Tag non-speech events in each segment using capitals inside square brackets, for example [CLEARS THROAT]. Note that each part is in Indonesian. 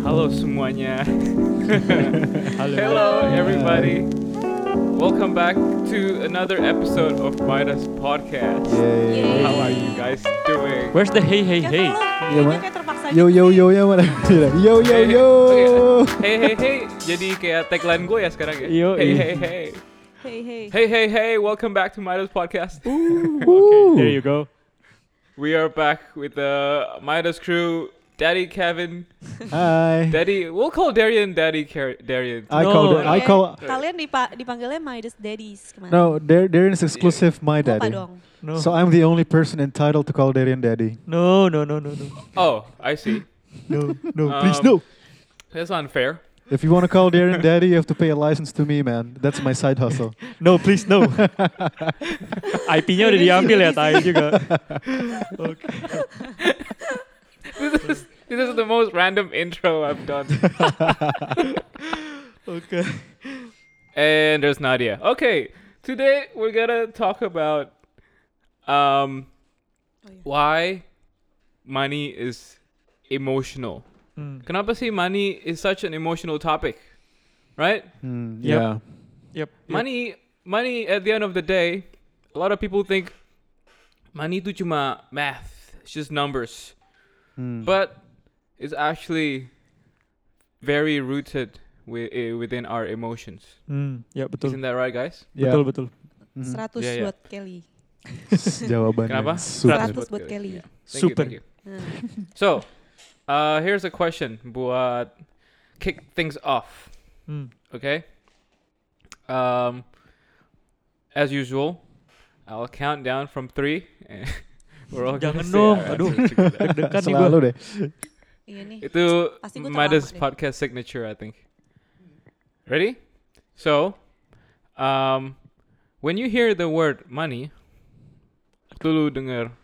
Halo semuanya. Halo. Hello [LAUGHS] everybody. Welcome back to another episode of Midas Podcast. Yeay. How are you guys doing? Where's the hey hey hey? tolong, Iya, kayaknya Mak. kayak terpaksa Yo yo nih. yo ya mana? Yo yo Hey, [LAUGHS] yo. Hey hey hey. Jadi kayak tagline gue ya sekarang ya. Yo, hey hey hey. Hey hey. Hey hey hey. Welcome back to Midas Podcast. [LAUGHS] Okay, there you go. We are back with uh, the Midas crew. Daddy Kevin, Hai. Daddy. We'll call Darian Daddy Car- Darian. I No. call the- I call Kalian dipa- dipanggilnya Midas Daddies kemana? No, there there is exclusive my daddy. dong. No. So I'm the only person entitled to call Darian daddy. no, no, no, no, no. Oh, I see. No, no, Um, please no. That's unfair. If you want to call Darian daddy, you have to pay a license to me, man. That's my side hustle. [LAUGHS] No, please no. [LAUGHS] IP-nya udah diambil ya, tai juga. [LAUGHS] Oke. This is, the most random intro I've done. [LAUGHS] okay. And there's Nadia. Okay, today we're gonna talk about um Oh, iya. why money is emotional. Hmm. Kenapa sih money is such an emotional topic? Right? Yep. yeah. Yep. Money money at the end of the day, a lot of people think money itu cuma math, it's just numbers. Hmm. But it's actually very rooted wi- eh, within our emotions. Hmm. Ya betul. Isn't that right, guys? yeah. Betul betul. Mhm. 100 Iya, iya. buat Kelly. [LAUGHS] Jawabannya. Kenapa? super. 100 buat Kelly. Yeah. Thank Super. You, thank you. Hmm. So, uh, here's a question buat kick things off. Hmm. Okay. Um, as usual, I'll count down from three. and [LAUGHS] We're all gonna Jangan say dong, our aduh. answers [LAUGHS] together. Deg-degan nih Selalu deh. Iya nih. Itu Pasti gua Midas deh. podcast signature, I think. Ready? So, um, when you hear the word money, waktu lu dengar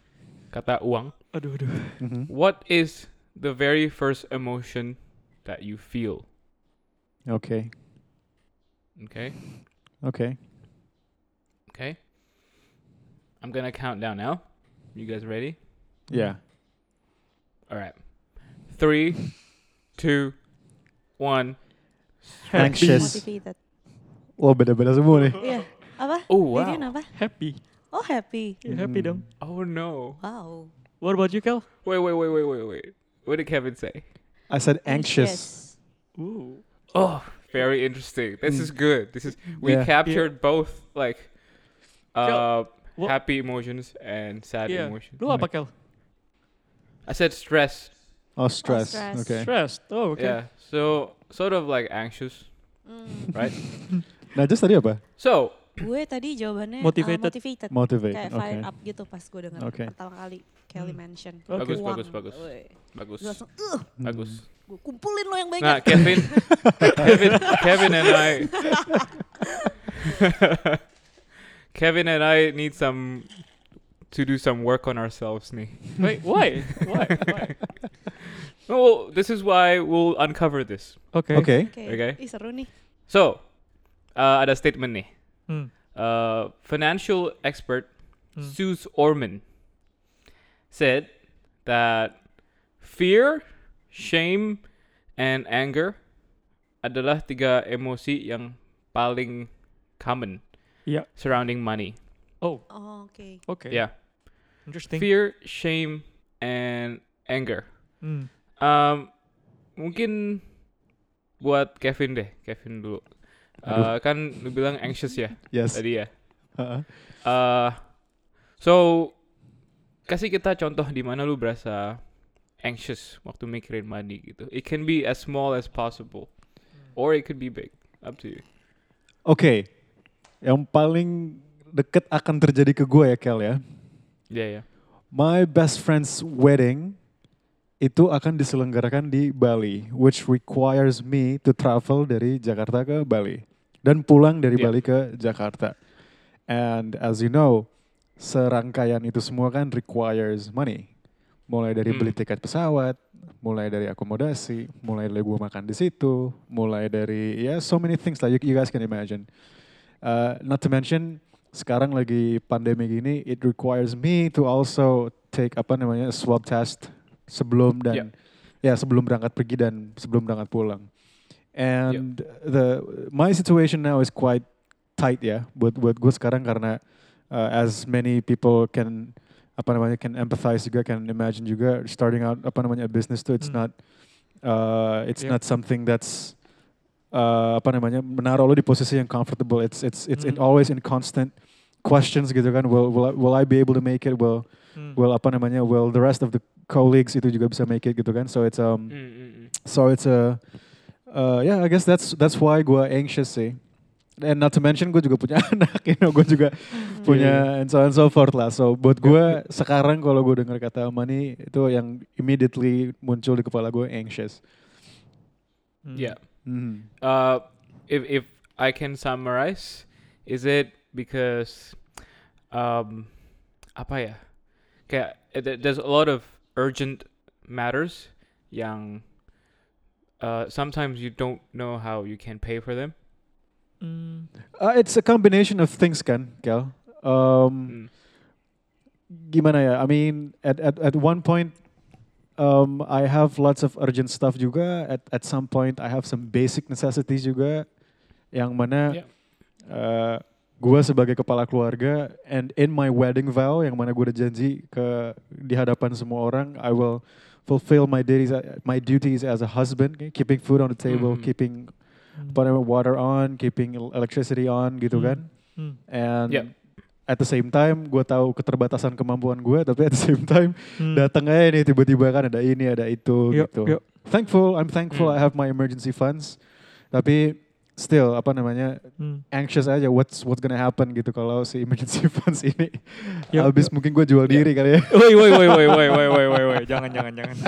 kata uang, Aduh, aduh. Mhm. what is the very first emotion that you feel? Okay. Okay, Okay. okay. I'm gonna count down now. You guys ready? Yeah. All right. Three, two, one. Anxious. Motivated. Wah beda-beda semua nih. Iya. Apa? Oh Darian wow. apa? Happy. Oh happy. Ya, happy Hmm. dong. Oh no. Wow. What about you, Kel? Wait, wait, wait, wait, wait, wait. What did Kevin say? I said anxious. Ooh. Oh, very interesting. This is good. This is we Yeah. captured both like uh Wha- happy emotions and sad Yeah. emotions. Lu apa, Kel? I said stress. Oh stress. stress. Okay. Stressed. Oh, oke. Yeah. So sort of like anxious, Hmm. right? [LAUGHS] Nah, just tadi apa? so Gue tadi jawabannya uh, Motivated. motivated. Motivate. Kayak Okay. fire up gitu pas gue denger Oke. pertama kali Kelly Hmm. mention. Oke. Bagus, Uang. bagus, bagus. Woi. bagus, Gue langsung, uh, bagus. gue kumpulin lo yang banyak. Nah, Kevin, [LAUGHS] Kevin, Kevin and I, [LAUGHS] Kevin and I need some to do some work on ourselves, nih. [LAUGHS] Wait, why? Why? [LAUGHS] Why? Well, this is why we'll uncover this. Oke. Okay. Oke. Oke. Ih. So, uh, ada statement nih. Hmm. Uh, financial expert Hmm. Suze Orman said that fear, shame, and anger adalah tiga emosi yang paling common Iya. surrounding money. Oh, Oh, okay. oke. Yeah, Interesting. fear, shame, and anger. Hmm. Um, mungkin buat Kevin deh, Kevin dulu. Uh, kan lu bilang anxious ya Yes. tadi ya. Uh-uh. Uh, so kasih kita contoh di mana lu berasa anxious waktu mikirin money gitu. It can be as small as possible, or it could be big. Up to you. Oke. Yang paling deket akan terjadi ke gue ya, Kel ya. Yeah, yeah. My best friend's wedding itu akan diselenggarakan di Bali, which requires me to travel dari Jakarta ke Bali dan pulang dari Yeah. Bali ke Jakarta. And as you know, serangkaian itu semua kan requires money. Mulai dari Hmm. beli tiket pesawat, mulai dari akomodasi, mulai dari gue makan di situ, mulai dari ya so many things that you, you guys can imagine. Uh, not to mention sekarang lagi pandemi gini, it requires me to also take apa namanya swab test sebelum dan Yeah. ya sebelum berangkat pergi dan sebelum berangkat pulang. And the my situation now is quite tight ya buat buat gue sekarang karena uh, as many people can apa namanya can empathize juga can imagine juga starting out apa namanya a business tuh it's Hmm. not uh, it's Yeah. not something that's uh, apa namanya menaruh lo di posisi yang comfortable it's it's it's in, Hmm. always in constant questions gitu kan will will I, will I be able to make it will Hmm. will apa namanya will the rest of the colleagues itu juga bisa make it gitu kan so it's um Mm, mm, mm. so it's a uh, yeah I guess that's that's why gue anxious sih and not to mention gue juga punya [LAUGHS] anak you know gue juga punya and so on and so forth lah so buat gue sekarang kalau gue dengar kata money itu yang immediately muncul di kepala gue anxious Hmm. Yeah. Mhm. Uh, if if I can summarize, is it because um, apa ya? Kayak there- there's a lot of urgent matters yang uh, sometimes you don't know how you can pay for them. Hmm. Uh, it's a combination of things kan Kel um, Mm. gimana ya? I mean, at at at one point, um, I have lots of urgent stuff juga. At at some point, I have some basic necessities juga, yang mana Yeah. uh, gue sebagai kepala keluarga and in my wedding vow, yang mana gue udah janji ke di hadapan semua orang, I will fulfill my duties my duties as a husband, keeping food on the table, Mhm. keeping namanya, water on, keeping el- electricity on, gitu Hmm. kan. Hmm. And Yep. at the same time, gue tahu keterbatasan kemampuan gue, tapi at the same time Hmm. datang aja nih tiba-tiba kan ada ini, ada itu Yuk, gitu. yuk. Thankful, I'm thankful Hmm. I have my emergency funds. Tapi still apa namanya Hmm. anxious aja what's what's gonna happen gitu kalau si emergency [LAUGHS] funds ini Yuk, habis mungkin gue jual diri kali ya. Woi woi woi woi woi woi woi woi woi jangan jangan jangan. [LAUGHS]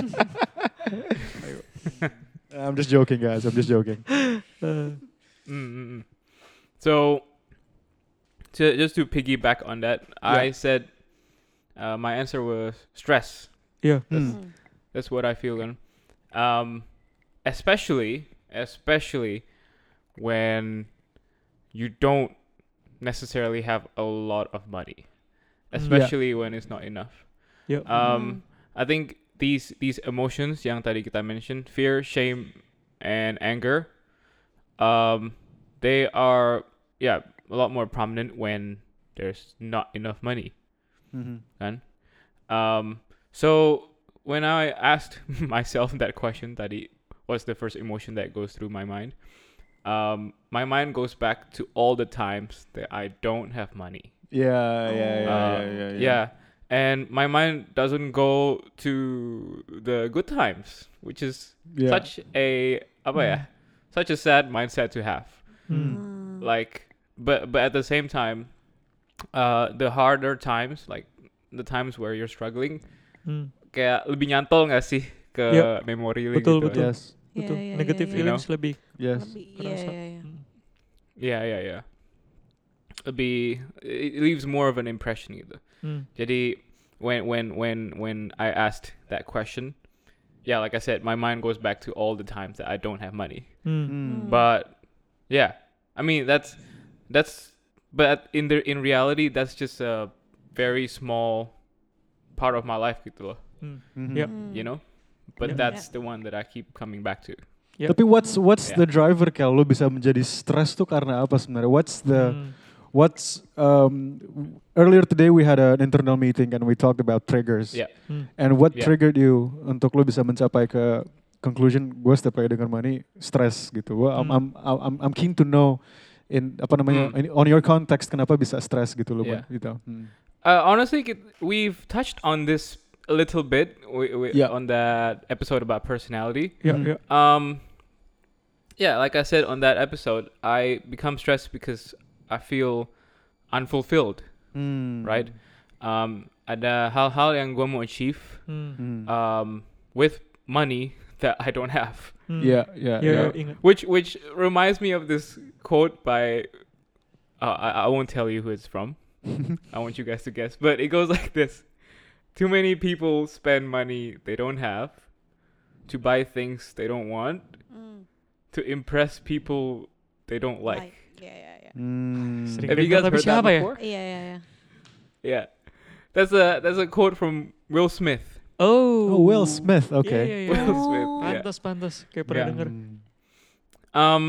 I'm just joking guys, I'm just joking. [LAUGHS] Mm, mm, mm. So, to, just to piggyback on that, I said uh, my answer was stress. Iya. Hmm. Hmm. That's what I feel. Then, um, especially, especially when you don't necessarily have a lot of money, especially when it's not enough. Yuk. Um, I think these these emotions yang tadi kita mentioned, fear, shame, and anger, um, they are yeah a lot more prominent when there's not enough money. Mhm. Kan? Um, so when I asked [LAUGHS] myself that question, tadi, what's the first emotion that goes through my mind? Um, my mind goes back to all the times that I don't have money. Yeah, yeah, yeah, Uh, yeah, yeah, yeah. And my mind doesn't go to the good times, which is Yeah. such a apa ya? Such a sad mindset to have. Hmm. Like but but at the same time, uh the harder times, like the times where you're struggling, Hmm. kayak lebih nyantol nggak sih ke Yep. memori Betul, gitu. betul. Yes, Iya, Betul. iya, Negative iya, iya. feelings lebih. yes. Lebih, iya, Kerasa. iya, iya. Hmm. Yeah, yeah, yeah. Lebih it leaves more of an impression gitu. Hmm. Jadi when when when when I asked that question, yeah, like I said, my mind goes back to all the times that I don't have money. Hmm. Hmm. But yeah, I mean that's that's but in the in reality that's just a very small part of my life gitu loh, Hmm. Mhm. Yep. Hmm. you know. But Yeah. that's the one that I keep coming back to. Yep. Tapi what's what's Yeah. the driver kalau lu bisa menjadi stres tuh karena apa sebenarnya? What's the Hmm. what's um earlier today we had an internal meeting and we talked about triggers. Yeah. Hmm. And what Yeah. triggered you untuk lu bisa mencapai ke conclusion gue setiap kali dengar money stress gitu. Gua I'm, Hmm. I'm I'm I'm keen to know in apa namanya Hmm. in- on your context kenapa bisa stress gitu lu Yeah. Gitu. Hmm. Uh, honestly, we've touched on this a little bit wi- wi- Yeah. on that episode about personality. Ya, Hmm. ya. Um, yeah, like I said on that episode, I become stressed because I feel unfulfilled. Hmm. Right. Um, ada hal-hal yang gue mau achieve. Hmm. um, with money [LAUGHS] that I don't have. Hmm. yeah, yeah, Ya, yeah. ya. Which which reminds me of this quote by uh, I, I won't tell you who it's from. [LAUGHS] I want you guys to guess, but it goes like this: Too many people spend money they don't have to buy things they don't want Hmm. to impress people they don't like. Iya, iya, iya. Hmm. Sering Have you guys heard that before? Iya, iya, iya. Yeah, that's a that's a quote from Will Smith. Oh. Oh, Will Smith. Iya, Okay. iya, iya. [LAUGHS] Will Smith. Oh. yeah. Pantas, pantas. Kayak pernah Yeah. denger. Hmm. Um,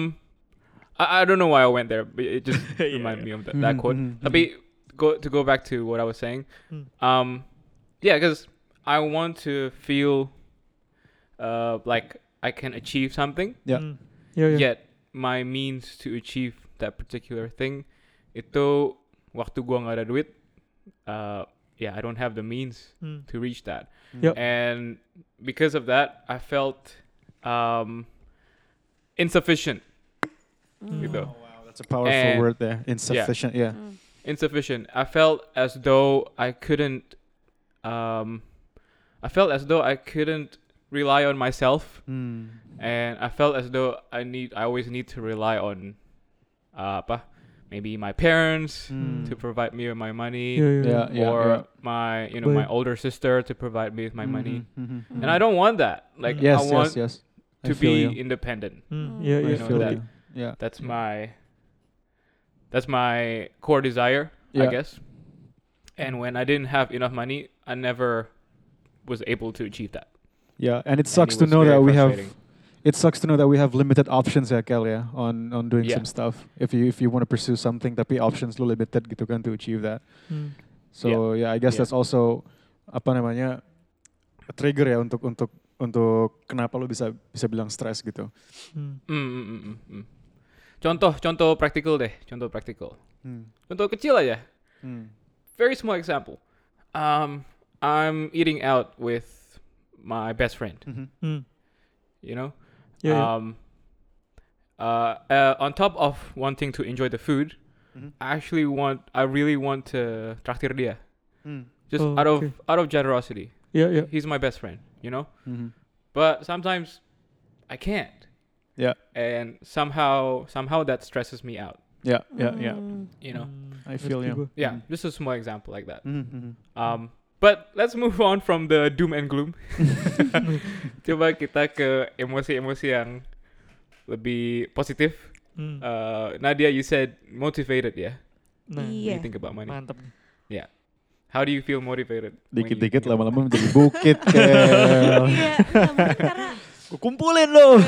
I, I don't know why I went there, but it just [LAUGHS] Yeah, reminded yeah. me of that, that Mhm, quote. mhm, Tapi go to go back to what I was saying. Hmm. Um, yeah, because I want to feel uh like I can achieve something, Yeah. Hmm. Iya, iya. yet my means to achieve that particular thing itu waktu gua nggak ada duit, uh, yeah, I don't have the means Hmm. to reach that. Yep. And because of that, I felt um, insufficient. Mm. Gitu. Oh, wow, that's a powerful And- word there. Insufficient. Yeah. Mm. Insufficient. I felt as though I couldn't. Um, I felt as though I couldn't rely on myself, Hmm. and I felt as though I need. I always need to rely on, uh, apa, maybe my parents Hmm. to provide me with my money, Iya, iya. Yeah, yeah, or yeah. my you know my older sister to provide me with my money. Mhm, mhm, Mm. And I don't want that. Like Mm. Yes, I want yes, yes. To feel be you. independent. Hmm. Mm. Iya, I iya. know feel that. you. Yeah. That's Yeah. my that's my core desire, I guess. And when I didn't have enough money, I never was able to achieve that. Yeah, and it And sucks it to know that we have it sucks to know that we have limited options ya Kel ya on on doing Yeah. some stuff. If you if you want to pursue something tapi options lu limited gitu kan to achieve that. Hmm. So yeah, I guess Yeah. that's also apa namanya a trigger ya untuk untuk untuk kenapa lu bisa bisa bilang stres gitu. Hmm. Mm, mm, mm, mm, mm. Contoh contoh praktikal deh, contoh praktikal. Hmm. Contoh kecil aja. Hmm. Very small example. Um, I'm eating out with my best friend. Mhm. Hmm. You know. Iya, iya. Um, uh, uh, on top of wanting to enjoy the food, Mhm. I actually want, I really want to traktir dia, Hmm. just Oh, out of okay. out of generosity. Yeah, yeah. He's my best friend, you know. Mhm. But sometimes I can't, Yeah. and somehow somehow that stresses me out. Yeah, yeah, yeah. Mm. You know. I feel you. gua. Yeah, Mhm. just a small example like that. Mhm, mhm. Um, but let's move on from the doom and gloom. [LAUGHS] Coba kita ke emosi-emosi yang lebih positif. Hmm. Uh, Nadia, you said motivated, yeah. Nah, Iya. you think about money. mantap. How do you feel motivated? Dikit-dikit lama-lama menjadi bukit. [LAUGHS] Iya, mungkin karena Gua kumpulin lo.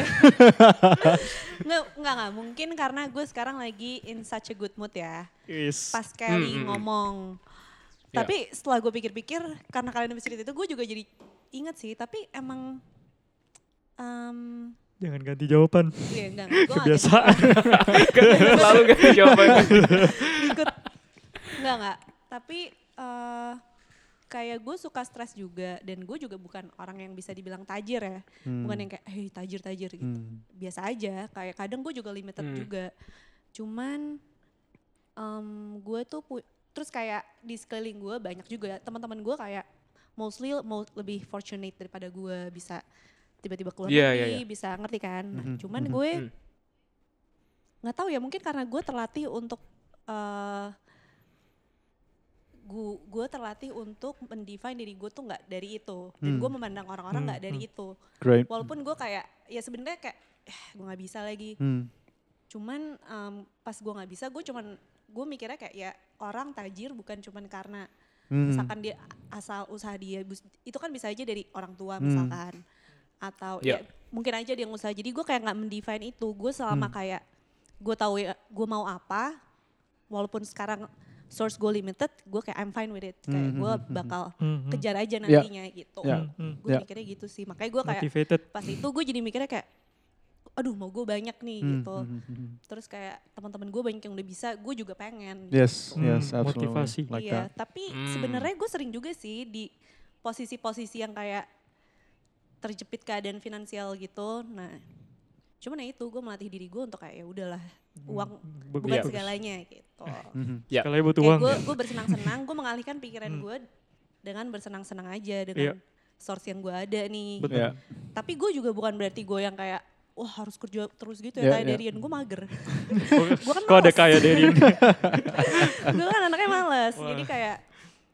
[LAUGHS] nggak nggak nggak mungkin karena gue sekarang lagi in such a good mood ya. Yes. Pas Kelly hmm, hmm. ngomong. Yeah. Tapi setelah gue pikir-pikir karena kalian habis cerita itu gue juga jadi inget sih. Tapi emang em Jangan ganti jawaban. Iya, enggak. [LAUGHS] Gue Kebiasaan. [LAUGHS] Selalu ganti jawaban. ikut. Enggak, enggak. Tapi eh kayak gue suka stres juga. Dan gue juga bukan orang yang bisa dibilang tajir ya. Bukan yang kayak, hei tajir-tajir gitu. Hmm. Biasa aja. Kayak kadang gue juga limited Hmm. juga. Cuman em gue tuh, pu- terus kayak di sekeliling gue banyak juga. Teman-teman gue kayak mostly lebih fortunate daripada gue bisa tiba-tiba keluar Iya, negeri, iya, iya. bisa ngerti kan. Nah, Mhm, cuman mhm. gue Hmm. nggak tahu ya mungkin karena gue terlatih untuk eh gue gue terlatih untuk mendefine diri gue tuh nggak dari itu dan Hmm. gue memandang orang-orang Hmm, nggak dari hmm. itu Great. walaupun gue kayak ya sebenarnya kayak eh, gue nggak bisa lagi Hmm. cuman em, pas gue nggak bisa gue cuman gue mikirnya kayak ya orang tajir bukan cuman karena Hmm. misalkan dia asal usaha dia itu kan bisa aja dari orang tua Hmm. misalkan atau Ya. ya mungkin aja dia yang usaha jadi gue kayak nggak mendefine itu gue selama Hmm. kayak gue tahu ya gue mau apa walaupun sekarang source gue limited gue kayak I'm fine with it kayak Hmm, gue hmm, hmm, bakal Hmm, hmm. kejar aja nantinya gitu Ya. Hmm, hmm. gue Ya. mikirnya gitu sih makanya gue kayak Motivated. pas itu gue jadi mikirnya kayak aduh mau gue banyak nih Hmm, gitu hmm, hmm, hmm. terus kayak teman-teman gue banyak yang udah bisa gue juga pengen Yes, Hmm, yes, absolutely. motivasi. Like iya, that. tapi Hmm. sebenarnya gue sering juga sih di posisi-posisi yang kayak terjepit keadaan finansial gitu. Nah, cuman ya itu gue melatih diri gue untuk kayak ya udahlah uang Bagus, bukan Iya. bagus. segalanya gitu. Ya. Sekali butuh uang. gue ya. gue bersenang-senang, gue mengalihkan pikiran Hmm. gue dengan bersenang-senang aja dengan Iya. source yang gue ada nih. Betul. Ya. Tapi gue juga bukan berarti gue yang kayak wah harus kerja terus gitu ya kayak iya. Darian gue mager. [LAUGHS] Gue kan Kok ada kayak dari ini? [LAUGHS] gue kan anaknya males Wah. jadi kayak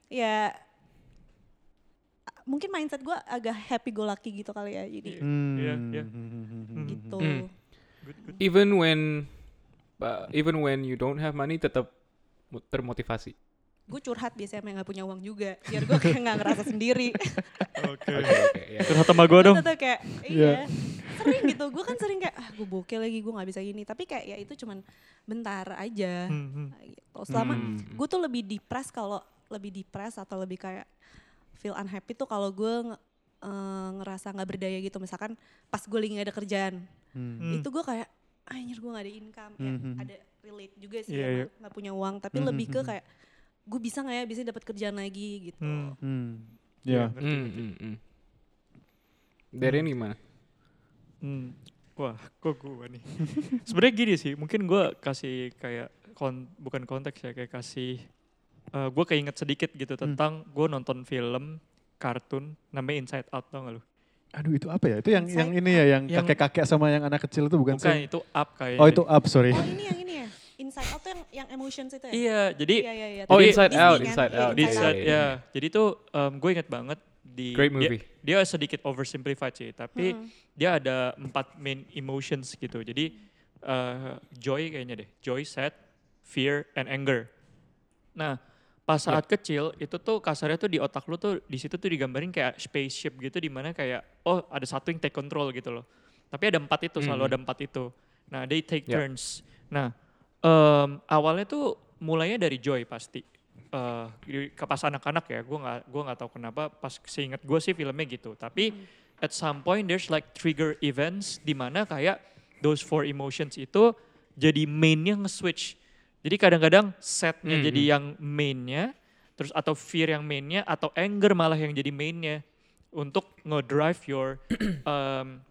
ya mungkin mindset gue agak happy go lucky gitu kali ya jadi. Iya, iya. Hmm. gitu. Good, good. Even when uh, even when you don't have money tetap mo- termotivasi. gue curhat biasanya sama yang gak punya uang juga biar gue kayak nggak ngerasa sendiri [LAUGHS] Oke. Oke oke ya. Curhat sama gue dong. Tetep kayak iya sering gitu gue kan sering kayak ah gue bokeh lagi gue nggak bisa gini tapi kayak ya itu cuman bentar aja Hmm, hmm. gitu selama Hmm. gue tuh lebih depres kalau lebih depres atau lebih kayak feel unhappy tuh kalau gue nge- eh, ngerasa nggak berdaya gitu misalkan pas gue lagi gak ada kerjaan Hmm. Hmm. itu gue kayak anjir gue gak ada income ya Mhm. ada relate juga sih sama iya. nggak punya uang tapi Mhm, lebih ke kayak gue bisa nggak ya bisa dapat kerjaan lagi gitu Hmm. Hmm. Iya, Ya. Hmm, ngerti. hmm, hmm. Darian gimana? Hmm. Wah, kok gue nih. [LAUGHS] Sebenarnya gini sih, mungkin gue kasih kayak kon bukan konteks ya, kayak kasih gue keinget sedikit gitu Hmm. tentang gue nonton film kartun namanya Inside Out tau gak lu? Aduh itu apa ya? Itu yang yang Inside ini ya, yang Yang- kakek-kakek sama yang anak kecil itu bukan, Bukan, sih? itu Up kayaknya. Oh itu up, sorry. oh ini yang ini ya inside out tuh yang yang emotions itu ya Iya, jadi iya iya iya Oh Jadi- Inside Disney Out, kan? Inside Iya, Out. Iya, saat iya, ya, iya. jadi tuh gue inget banget di Great movie. Dia, sedikit oversimplified sih, tapi Hmm. dia ada empat main emotions gitu. Jadi eh, joy kayaknya deh, joy, sad, fear, and anger. Nah, pas saat kecil itu tuh kasarnya tuh di otak lu tuh di situ tuh digambarin kayak spaceship gitu di mana kayak oh ada satu yang take control gitu loh. Tapi ada empat itu selalu Hmm. ada empat itu. Nah, they take Ya. turns. Nah, em, awalnya tuh mulainya dari joy pasti. Eh, di- ke pas anak-anak ya, gue nggak gua nggak tahu kenapa pas seingat gue sih filmnya gitu. Tapi at some point there's like trigger events di mana kayak those four emotions itu jadi mainnya nge-switch. Jadi kadang-kadang setnya Mhm. jadi yang mainnya, terus atau fear yang mainnya, atau anger malah yang jadi mainnya untuk ngedrive your [CLEARS THROAT] um,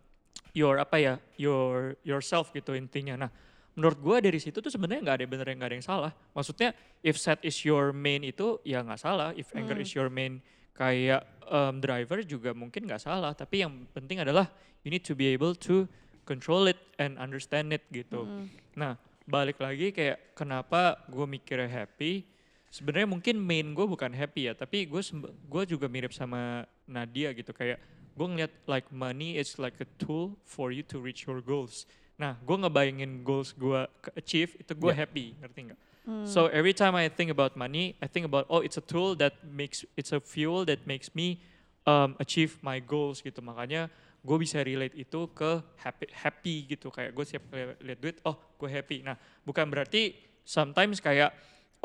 your apa ya your yourself gitu intinya. Nah menurut gua dari situ tuh sebenarnya nggak ada yang bener nggak ada yang salah. Maksudnya if set is your main itu ya nggak salah. If anger Hmm. is your main kayak um, driver juga mungkin nggak salah. Tapi yang penting adalah you need to be able to control it and understand it gitu. Mm. Nah balik lagi kayak kenapa gue mikirnya happy. Sebenarnya mungkin main gue bukan happy ya, tapi gue gue juga mirip sama Nadia gitu kayak gue ngeliat like money is like a tool for you to reach your goals. Nah, gue ngebayangin goals gue achieve itu gue Yeah. happy, ngerti nggak? Hmm. So every time I think about money, I think about oh it's a tool that makes it's a fuel that makes me um, achieve my goals gitu. Makanya gue bisa relate itu ke happy happy gitu kayak gue siap li- lihat duit, oh gue happy. Nah bukan berarti sometimes kayak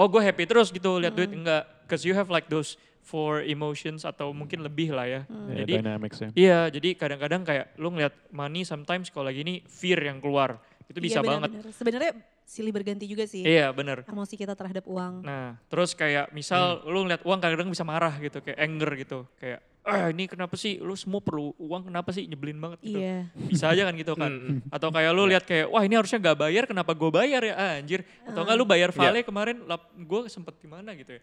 oh gue happy terus gitu lihat duit enggak, cause you have like those four emotions atau mungkin lebih lah ya. Ya, Jadi dynamics ya. Iya, jadi kadang-kadang kayak lu ngeliat money sometimes kalau lagi ini fear yang keluar. Itu Iya, bisa banget. benar-benar. Sebenarnya silih berganti juga sih Iya, bener. emosi kita terhadap uang. Nah, terus kayak misal lu ngeliat uang kadang-kadang bisa marah gitu, kayak anger gitu. Kayak, ah ini kenapa sih lu semua perlu uang kenapa sih nyebelin banget gitu. Iya. Bisa aja kan gitu kan. Hmm, Atau kayak lu lihat kayak, wah ini harusnya gak bayar kenapa gue bayar ya ah, anjir. Atau enggak lu bayar vale kemarin, gue sempet gimana gitu ya.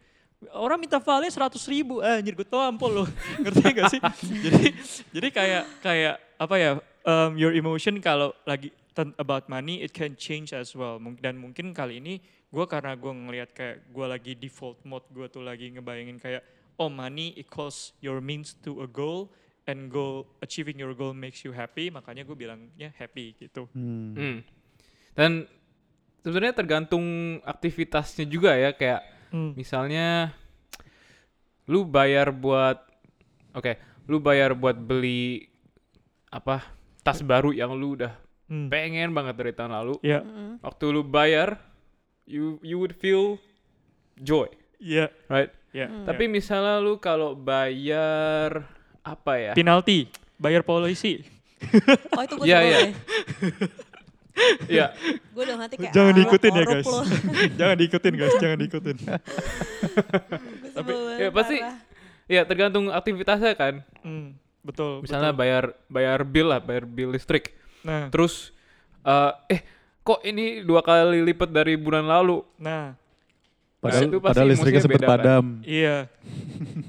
Orang minta vale 100 ribu, ah, anjir gue tampol lu. [LAUGHS] Ngerti gak sih? jadi jadi kayak kayak apa ya, um, your emotion kalau lagi about money it can change as well. Dan mungkin kali ini gue karena gue ngelihat kayak gue lagi default mode gue tuh lagi ngebayangin kayak oh money equals your means to a goal and goal achieving your goal makes you happy makanya gue bilangnya happy gitu Hmm. Hmm. Dan sebenarnya tergantung aktivitasnya juga ya kayak misalnya lu bayar buat oke, lu bayar buat beli apa tas baru yang lu udah Hmm. pengen banget dari tahun lalu. ya Mm-mm. Waktu lu bayar you you would feel joy, ya right? ya Tapi misalnya lu kalau bayar apa ya? penalti bayar polisi Oh itu gue Iya, sebel [LAUGHS] iya. Iya, Gue udah hati kayak jangan diikutin ya guys [LAUGHS] jangan diikutin guys jangan diikutin [LAUGHS] banget, ya pasti ya tergantung aktivitasnya kan. Hmm, betul Misalnya betul. bayar bayar bill lah, bayar bill listrik. nah Terus eh eh kok ini dua kali lipat dari bulan lalu? nah Padahal, itu pasti padahal listriknya sempat kan? padam. iya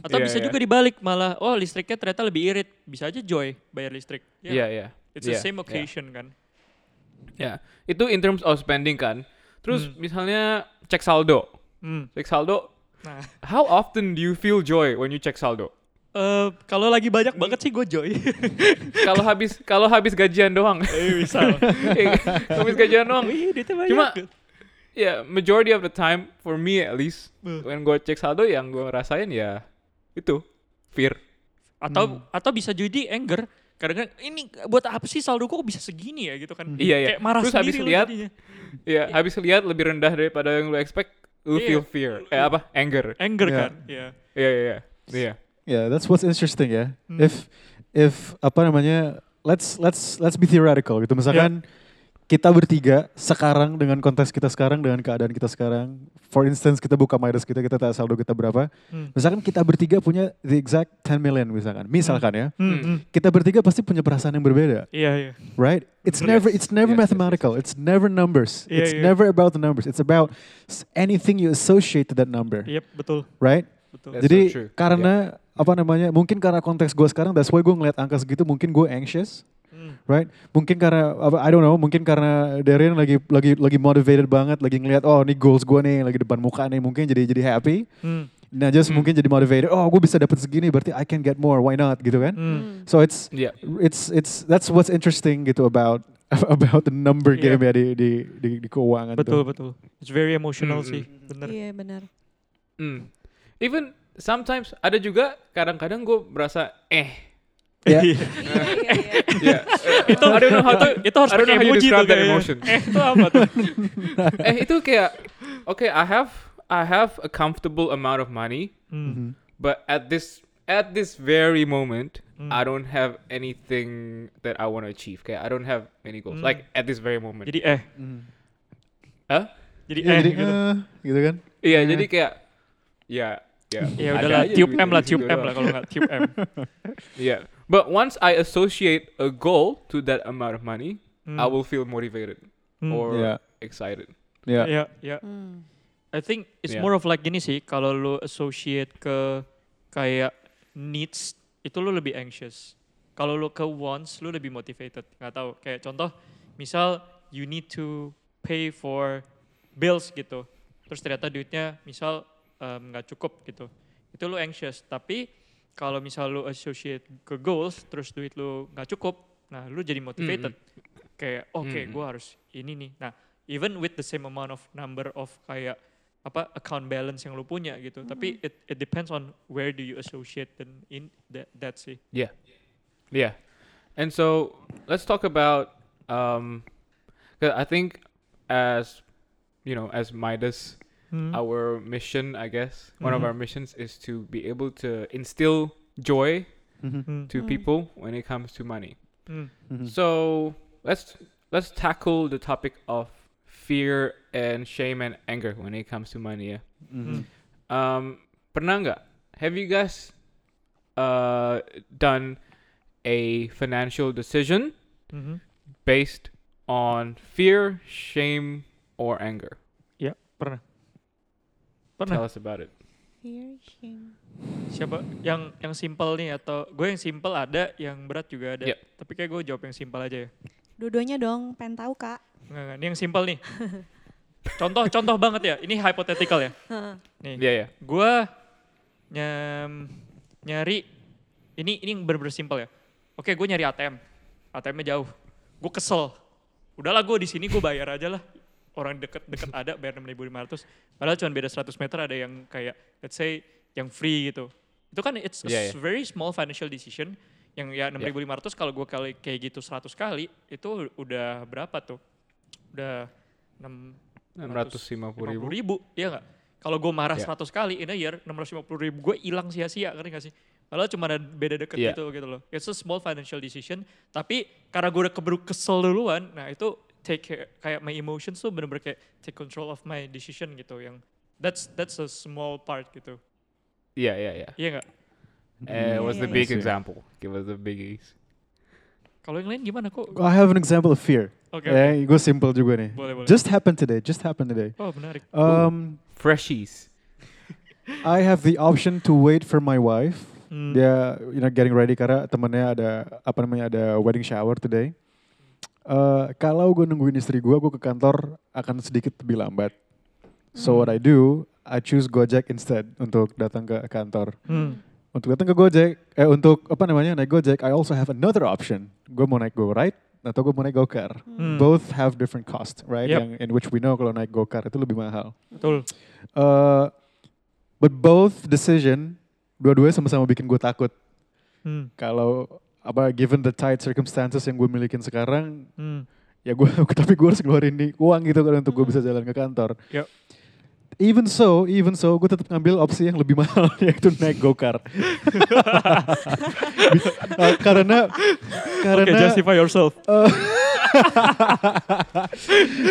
atau Iya, bisa iya. juga dibalik malah oh listriknya ternyata lebih irit bisa aja joy bayar listrik Ya, Iya, iya. it's Iya, the same iya. occasion kan Ya, itu in terms of spending kan. Terus Hmm. misalnya cek saldo. hmm. Cek saldo, nah how often do you feel joy when you check saldo? eh, kalau lagi banyak banget sih gue joy [LAUGHS] kalau habis kalau habis gajian doang. eh misal [LAUGHS] habis gajian doang. Wih. Cuma- ya majority of the time for me at least Hmm. when gue cek saldo yang gue rasain ya itu fear. Atau atau bisa jadi anger. Kadang-kadang ini buat apa sih saldo kok bisa segini ya gitu kan. Iya, iya. Kayak marah Terus habis lihat, jadinya. Ya habis lihat lebih rendah daripada yang lu expect, lu Iya. feel fear. Eh apa? Anger. Anger Iya. kan. Iya. Iya iya iya. Iya. Yeah, that's what's interesting ya. Hmm. If if apa namanya, let's let's let's be theoretical gitu. Misalkan kita bertiga sekarang dengan konteks kita sekarang dengan keadaan kita sekarang. For instance kita buka Midas kita kita tahu saldo kita berapa. Hmm. Misalkan kita bertiga punya the exact 10 million misalkan. Misalkan ya. Hmm, Hmm. hmm. Kita bertiga pasti punya perasaan yang berbeda, Iya, iya. right? It's never it's never Yes, yes, yes, mathematical. It's never numbers. Yeah, it's yeah. never about the numbers. It's about anything you associate to that number, Yep, betul. right? Betul. That's Jadi so karena apa namanya? Mungkin karena konteks gue sekarang, that's why gue ngeliat angka segitu. Mungkin gue anxious, Hmm. right? Mungkin karena? I don't know. Mungkin karena Darren lagi lagi lagi motivated banget, lagi ngeliat oh ini goals gue nih, lagi depan muka nih. Mungkin jadi jadi happy. Hmm. Nah just Hmm. mungkin jadi motivated. Oh gue bisa dapat segini, berarti I can get more. Why not? Gitu kan? Hmm. Hmm. So it's Iya. it's it's that's what's interesting gitu about [LAUGHS] about the number game ya di di di, di keuangan Betul, tuh. betul. It's very emotional Hmm, sih. Bener. Iya benar. Hmm. Even sometimes ada juga kadang-kadang gue merasa eh. Ya. Iya iya iya. Ya. itu I don't know how to itu harus pakai emoji tuh emotion. [LAUGHS] Eh, itu apa tuh? [LAUGHS] eh itu kayak okay I have I have a comfortable amount of money Hmm. Mhm. but at this at this very moment Hmm. I don't have anything that I want to achieve kayak I don't have any goals Hmm. like at this very moment Jadi eh, Mhm. Hah? jadi Ya, eh jadi gitu. eh, gitu kan? iya Eh. jadi kayak ya ya Ya ada udahlah, aja tube duit M lah, situ M lah kalau nggak tube M. [LAUGHS] Yeah. But once I associate a goal to that amount of money, Hmm. I will feel motivated Hmm. or Yeah. excited. Ya. Ya, ya. Hmm. I think it's Yeah. more of like gini sih, kalau lu associate ke kayak needs, itu lu lebih anxious. Kalau lu ke wants, lu lebih motivated. Nggak tahu, kayak contoh, misal you need to pay for bills gitu. Terus ternyata duitnya misal nggak cukup gitu. Itu lu anxious. Tapi kalau misal lu associate ke goals, terus duit lu nggak cukup, nah lu jadi motivated. Kayak, oke Mm-mm. gue harus ini nih. Nah, even with the same amount of number of kayak apa account balance yang lu punya gitu. Tapi it it depends on where do you associate then in that that sih. Yeah. Yeah. And so let's talk about um I think as you know, as Midas, Hmm. our mission, I guess, one of Mhm. our missions is to be able to instill joy Mhm. Hmm. to Mm. people when it comes to money. Mhm. So let's let's tackle the topic of fear and shame and anger when it comes to money. Yeah. Mhm. Um, pernah nggak? Have you guys uh done a financial decision Mhm. based on fear, shame, or anger? Ya, pernah. Tell Pernah. us about it. Siapa yang yang simple nih atau gue yang simple ada, yang berat juga ada. Yep. Tapi kayak gue jawab yang simple aja ya. Dua-duanya dong, pengen tahu kak. Enggak, enggak. Ini yang simple nih. contoh contoh banget ya. Ini hypothetical ya. Heeh. [LAUGHS] Nih. Yeah, yeah. Gue nyam, nyari ini ini yang bener-bener simpel ya. Oke, gue nyari ATM. ATM-nya jauh. Gue kesel. Udahlah gue di sini gue bayar aja lah. Orang deket-deket ada bayar 6.500. Padahal cuma beda 100 meter ada yang kayak let's say yang free gitu. Itu kan it's a Yeah, yeah. very small financial decision yang ya 6.500 kalau gue kali kayak gitu 100 kali itu udah berapa tuh? Udah 6 650 ribu. ribu, iya nggak? Kalau gue marah Iya. 100 kali in a year, 650 ribu gue hilang sia-sia, ngerti gak sih? Padahal cuma ada beda deket Iya. gitu gitu loh. It's a small financial decision, tapi karena gue udah keburu kesel duluan, nah itu take care, kayak my emotions tuh bener-bener kayak take control of my decision gitu yang that's that's a small part gitu. Yeah, yeah, yeah. Iya nggak? Uh, what's the yeah, big yeah. example? Give us the biggies. Kalau yang lain gimana kok? I have an example of fear. Oke, Eh, gue simple juga nih. boleh boleh. Just happened today. Just happened today. oh menarik. Um, Freshies. I have the option to wait for my wife. Hmm. Dia, you know, getting ready karena temennya ada apa namanya ada wedding shower today. Eh, kalau gue nungguin istri gue, gue ke kantor akan sedikit lebih lambat. So what I do, I choose Gojek instead untuk datang ke kantor. Hmm. Untuk datang ke Gojek, eh untuk apa namanya naik Gojek, I also have another option. Gue mau naik Go Ride atau gue mau naik go-car. Hmm. Both have different cost, right? Yep. Yang in which we know kalau naik go-car itu lebih mahal. Betul. Uh, but both decision, dua-duanya sama-sama bikin gue takut. Hmm. Kalau apa given the tight circumstances yang gue milikin sekarang, Hmm. ya gue [LAUGHS] tapi gue harus ngeluarin nih uang gitu kan untuk gue bisa jalan ke kantor. Yep. Even so, even so, gue tetap ngambil opsi yang lebih [LAUGHS] mahal yaitu naik go-car. [LAUGHS] Uh, karena karena Oke, justify yourself.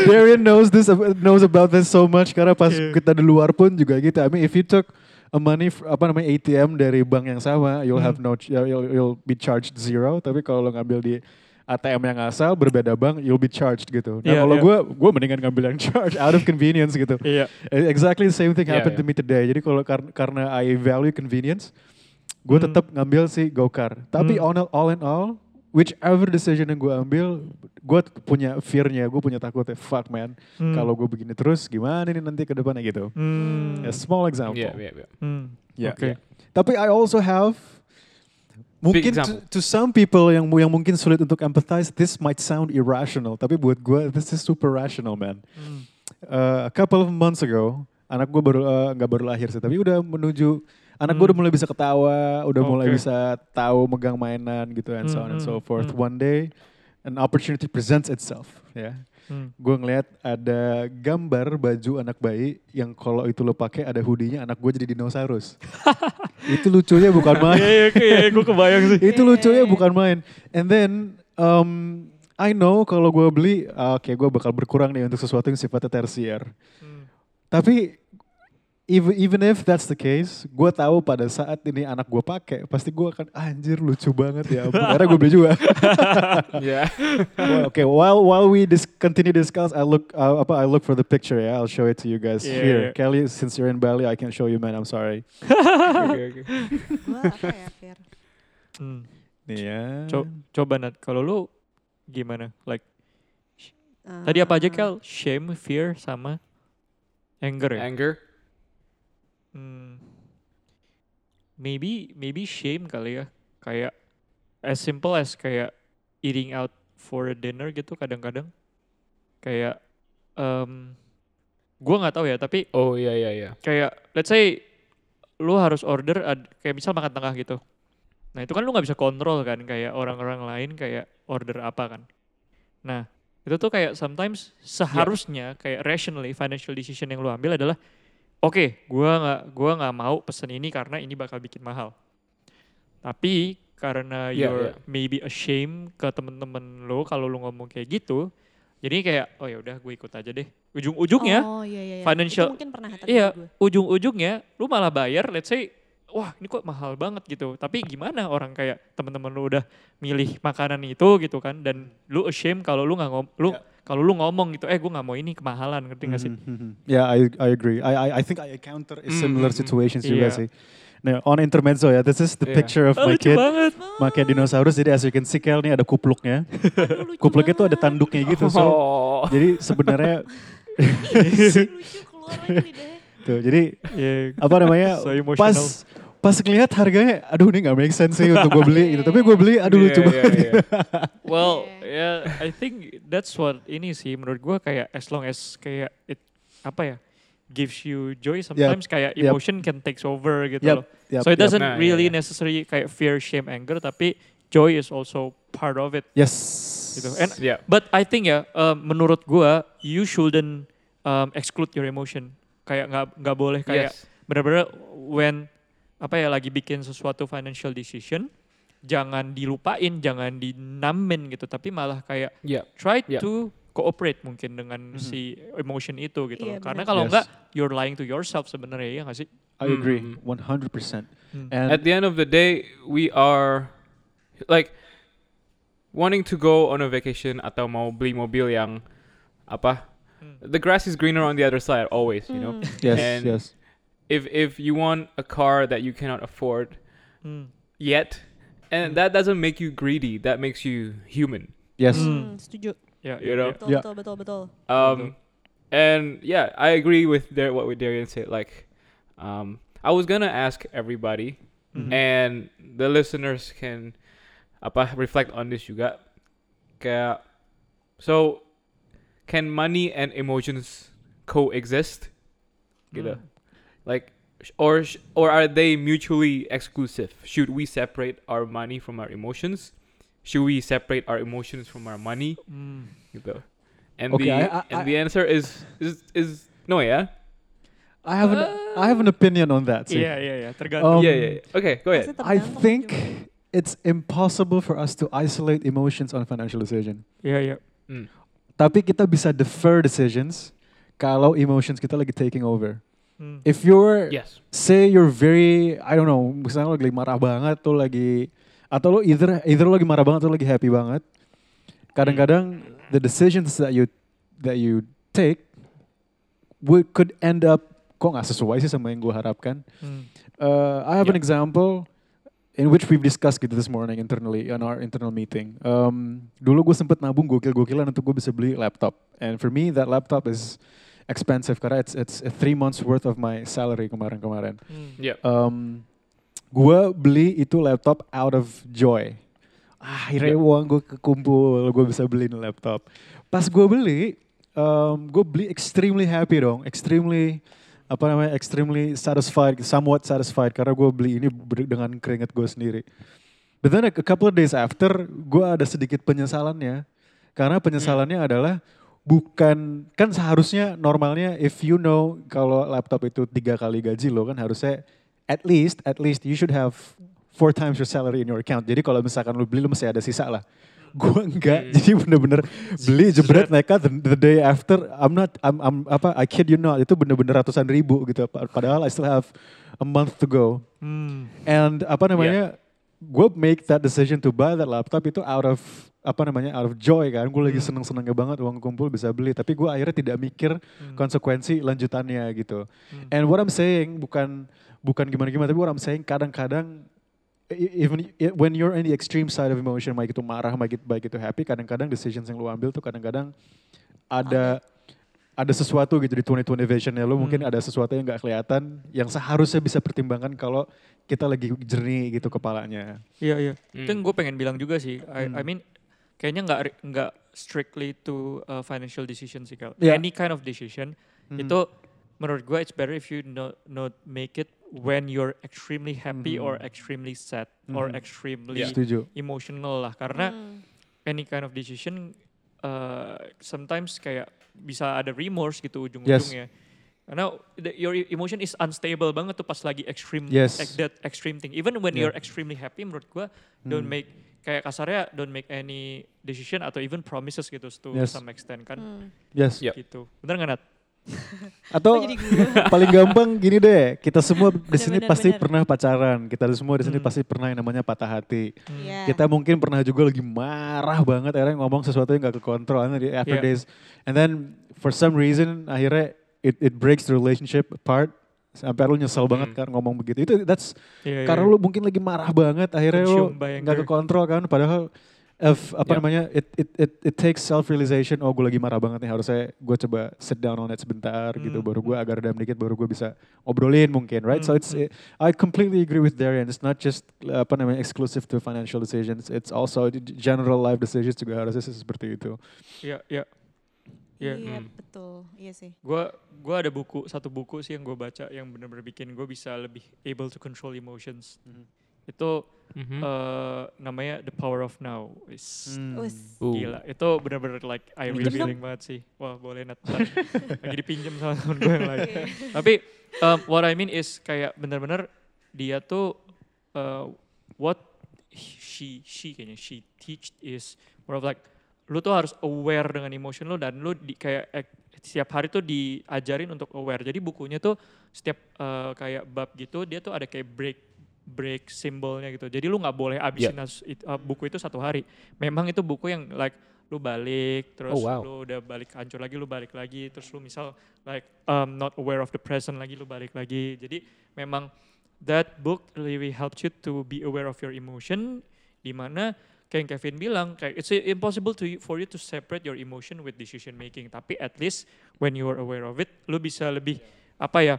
Darian knows this knows about this so much karena pas Yeah. kita di luar pun juga gitu. I mean if you took a money apa namanya ATM dari bank yang sama, you'll have Hmm. no you'll, you'll be charged zero. Tapi kalau lo ngambil di ATM yang asal berbeda bank, you'll be charged gitu. Nah Yeah, kalau yeah. gue gue mendingan ngambil yang [LAUGHS] charge out of convenience gitu. Iya. Eh, Exactly the same thing Yeah, happened to yeah. me today. Jadi kalau kar- karena I value convenience, gue Hmm. tetap ngambil si go-car. Tapi Hmm. all in all, whichever decision yang gue ambil, gue punya fear-nya, gue punya takutnya. Fuck man, Hmm. kalau gue begini terus, gimana nih nanti ke depannya gitu. Hmm. A small example. Yeah, yeah, yeah. Hmm. Yeah, Oke. yeah. Tapi I also have mungkin to, to some people yang yang mungkin sulit untuk empathize, this might sound irrational. Tapi buat gue, this is super rational man. Hmm. Uh, a couple of months ago, anak gue baru uh, nggak baru lahir sih, tapi udah menuju anak gue Hmm. udah mulai bisa ketawa, udah mulai Oke. bisa tahu megang mainan gitu and so on and Hmm, so hmm, forth. hmm. One day, an opportunity presents itself, ya. Hmm. Gue ngeliat ada gambar baju anak bayi yang kalau itu lo pakai ada hoodie-nya anak gue jadi dinosaurus. [LAUGHS] itu lucunya bukan Iya, main. iya, iya, iya, gue kebayang sih. itu lucunya iya. bukan main. And then um, I know kalau gue beli, ah, oke gue bakal berkurang nih untuk sesuatu yang sifatnya tersier. Hmm. Tapi even even if that's the case, gue tahu pada saat ini anak gue pakai, pasti gue akan "Ah, anjir lucu banget ya. ampun." Akhirnya gue beli juga. [LAUGHS] Yeah. Well, Oke, while while we dis continue discuss, I look uh, apa I look for the picture ya. I'll show it to you guys Yeah, here. yeah. Kelly, since you're in Bali, I can't show you man. I'm sorry. okay, okay. Gua apa ya, Fir? Hmm. Nih ya. Co- coba Nat, kalau lu gimana? Like tadi apa aja Eh, Kel? Shame, fear, sama anger ya? Anger. Hmm. Maybe maybe shame kali ya. Kayak as simple as kayak eating out for a dinner gitu kadang-kadang. Kayak um, gua nggak tahu ya, tapi Oh yeah, yeah, yeah. kayak let's say lu harus order ad, kayak misal makan tengah gitu. Nah, itu kan lu nggak bisa kontrol kan kayak orang-orang lain kayak order apa kan. Nah, itu tuh kayak sometimes seharusnya kayak rationally financial decision yang lu ambil adalah oke, gua nggak gua nggak mau pesen ini karena ini bakal bikin mahal. Tapi karena Yeah, you're yeah. maybe ashamed ke temen-temen lu kalau lu ngomong kayak gitu, jadi kayak oh ya udah gue ikut aja deh. Ujung-ujungnya Oh iya iya. iya. financial- Itu mungkin pernah Iya, gue. ujung-ujungnya lu malah bayar let's say wah ini kok mahal banget gitu. Tapi gimana orang kayak teman-teman lu udah milih makanan itu gitu kan dan lu ashamed kalau lu nggak ngom lu Ya. kalau lu ngomong gitu, eh gue nggak mau ini kemahalan ngerti gak sih? Mhm. Yeah, I I agree. I I, I think I encounter a similar mm, mm. situations juga Iya. sih. Nah, on intermezzo ya, this is the Iya. picture of Ah, my kid. banget. Pakai dinosaurus, jadi as you can see Kel nih ada kupluknya. Aduh, Kupluknya tuh ada tanduknya gitu, so Oh. jadi sebenarnya lucu keluar lagi lidahnya. Tuh, jadi Iya. [LAUGHS] apa namanya [LAUGHS] So emotional. pas pas ngeliat harganya, aduh ini nggak make sense sih untuk gue beli gitu. Tapi gue beli, aduh Yeah, lucu yeah, banget. yeah. [LAUGHS] Well, Yeah. ya I think that's what ini sih menurut gua kayak as long as kayak it apa ya gives you joy sometimes kayak yep. emotion can takes over gitu Yep, loh. yep, so it yep. doesn't Nah, really iya. necessarily kayak fear, shame, anger tapi joy is also part of it Yes. gitu. And Yeah. but I think ya um, menurut gua you shouldn't um, exclude your emotion. Kayak nggak nggak boleh kayak Yes. benar-benar when apa ya lagi bikin sesuatu financial decision jangan dilupain, jangan dinamin gitu, tapi malah kayak Yeah. try Yeah. to cooperate mungkin dengan Mhm. si emotion itu gitu Iya, loh. Karena kalau Yes. enggak you're lying to yourself sebenarnya ya nggak sih? I agree, Mhm. 100%. Hmm. And At the end of the day, we are like wanting to go on a vacation atau mau beli mobil yang apa? The grass is greener on the other side always, you know. Hmm. yes, and- yes. If if you want a car that you cannot afford Hmm. yet, and Hmm. that doesn't make you greedy, that makes you human. Yes. Setuju. Ya, You know? Betul, Yeah. betul, betul, betul. Um, and yeah, I agree with Dar- what Darian said. Like, um, I was gonna ask everybody, Mhm. and the listeners can apa reflect on this juga. kayak so can money and emotions coexist gitu Hmm. like or or are they mutually exclusive should we separate our money from our emotions should we separate our emotions from our money Hmm. gitu and Okay, the I- I- and I- the answer is is is no yeah I have an I have an opinion on that. sih. Iya iya iya tergantung. Um, yeah yeah yeah. okay go ahead I think it's impossible for us to isolate emotions on financial decision. Yeah, yeah. Mm. Tapi kita bisa defer decisions kalau emotions kita lagi taking over. Hmm. If you're yes say you're very I don't know, misalnya lo lagi marah banget tuh lagi atau lo either either lo lagi marah banget atau lagi happy banget. Kadang-kadang the decisions that you that you take would could end up kok nggak sesuai sih sama yang gue harapkan. Hmm. Uh, I have an Yeah. example in which we've discussed gitu this morning internally on our internal meeting. Um, dulu gue sempet nabung gokil-gokilan untuk gue bisa beli laptop. And for me that laptop is expensive karena it's it's a three months worth of my salary kemarin-kemarin. Hmm. yeah Um, gue beli itu laptop out of joy. Ah, akhirnya uang gue kekumpul, gue bisa beli laptop. Pas gue beli, um, gue beli extremely happy dong, extremely apa namanya, extremely satisfied, somewhat satisfied karena gue beli ini dengan keringat gue sendiri. But then a couple of days after, gue ada sedikit penyesalannya. Karena penyesalannya adalah bukan kan seharusnya normalnya if you know kalau laptop itu tiga kali gaji lo kan harusnya at least at least you should have four times your salary in your account. Jadi kalau misalkan lo beli lo masih ada sisa lah. Gue enggak, Hmm. [LAUGHS] jadi bener-bener beli jebret nekat the, the day after I'm not I'm, I'm apa I kid you not itu bener-bener ratusan ribu gitu. Pa- Padahal I still have a month to go. Hmm. And apa namanya, gue make that decision to buy that laptop itu out of apa namanya out of joy kan. Gue lagi Hmm. seneng-senengnya banget uang kumpul bisa beli. Tapi gue akhirnya tidak mikir Hmm. konsekuensi lanjutannya gitu. Hmm. And what I'm saying bukan bukan gimana-gimana, tapi what I'm saying kadang-kadang even i- when you're in the extreme side of emotion, baik itu marah, baik itu, baik itu happy, kadang-kadang decisions yang lu ambil tuh kadang-kadang ada ada sesuatu gitu di 2020 visionnya lu mungkin Hmm. ada sesuatu yang nggak kelihatan yang seharusnya bisa pertimbangkan kalau kita lagi jernih gitu kepalanya. Iya iya. Hmm. Itu yang gue pengen bilang juga sih. I, I Hmm. mean kayaknya nggak nggak strictly to uh, financial decision sih kalau Yeah. any kind of decision Mhm. itu menurut gue it's better if you not not make it when you're extremely happy or Mhm. extremely sad or Mhm. extremely Setuju. emotional lah karena Hmm. any kind of decision uh, sometimes kayak bisa ada remorse gitu Yes. ujung-ujungnya. Karena the, your e- emotion is unstable banget tuh pas lagi extreme Yes. like that extreme thing. Even when Yeah. you're extremely happy menurut gua don't Hmm. make kayak kasarnya don't make any decision atau even promises gitu to Yes. some extent kan Hmm. Yes. Yep. gitu. Bener nggak Nat? [LAUGHS] Atau Oh, [LAUGHS] paling gampang gini deh, kita semua di sini Bener, pasti bener. pernah pacaran, kita semua di sini Hmm. pasti pernah yang namanya patah hati. Hmm. Iya. Kita mungkin pernah juga lagi marah banget, akhirnya ngomong sesuatu yang gak kekontrol, and then di after Yeah. days, and then for some reason akhirnya it it breaks the relationship apart, sampai lu nyesel banget Hmm. kan ngomong begitu. Itu that's Iya, iya, karena iya. lu mungkin lagi marah banget, akhirnya lu Consumed by nggak kekontrol kan, padahal if apa Yeah. namanya it it it it takes self realization oh gue lagi marah banget nih harusnya gue coba sit down on it sebentar gitu Hmm. baru gue agak redam dikit baru gue bisa obrolin mungkin right so Hmm, it's hmm. I completely agree with Darian it's not just uh, apa namanya exclusive to financial decisions it's also general life decisions juga harusnya seperti itu Iya, iya. Iya. Iya, Hmm. betul. Iya sih. Gua gua ada buku satu buku sih yang gue baca yang benar-benar bikin gue bisa lebih able to control emotions. Mhm. Itu Mhm. eh, namanya The Power of Now. Is Hmm. Gila. Itu benar-benar like I revealing banget sih. Wah, boleh Nat. [LAUGHS] Lagi dipinjam sama temen gue yang lain. Tapi um, what I mean is kayak benar-benar dia tuh uh, what she she kayaknya she teach is more of like lu tuh harus aware dengan emotion lu dan lu di kayak ek- setiap hari tuh diajarin untuk aware. Jadi bukunya tuh setiap uh, kayak bab gitu dia tuh ada kayak break break simbolnya gitu. Jadi lu nggak boleh abisin it- uh, buku itu satu hari. Memang itu buku yang like lu balik terus Oh, wow. lu udah balik hancur lagi lu balik lagi terus lu misal like um, not aware of the present lagi lu balik lagi. Jadi memang that book really helps you to be aware of your emotion di mana kayak yang Kevin bilang kayak it's impossible to for you to separate your emotion with decision making tapi at least when you are aware of it lu bisa lebih apa ya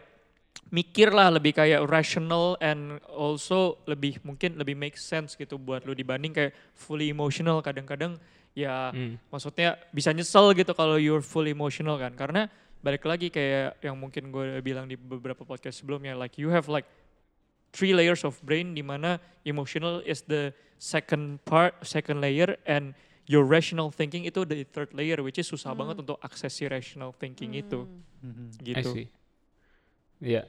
mikir lah lebih kayak rational and also lebih mungkin lebih make sense gitu buat lu dibanding kayak fully emotional kadang-kadang ya Mm. maksudnya bisa nyesel gitu kalau you're full emotional kan karena balik lagi kayak yang mungkin gue bilang di beberapa podcast sebelumnya like you have like three layers of brain di mana emotional is the second part second layer and your rational thinking itu the third layer which is susah Hmm. banget untuk akses si rational thinking itu Hmm. I gitu see. Yeah.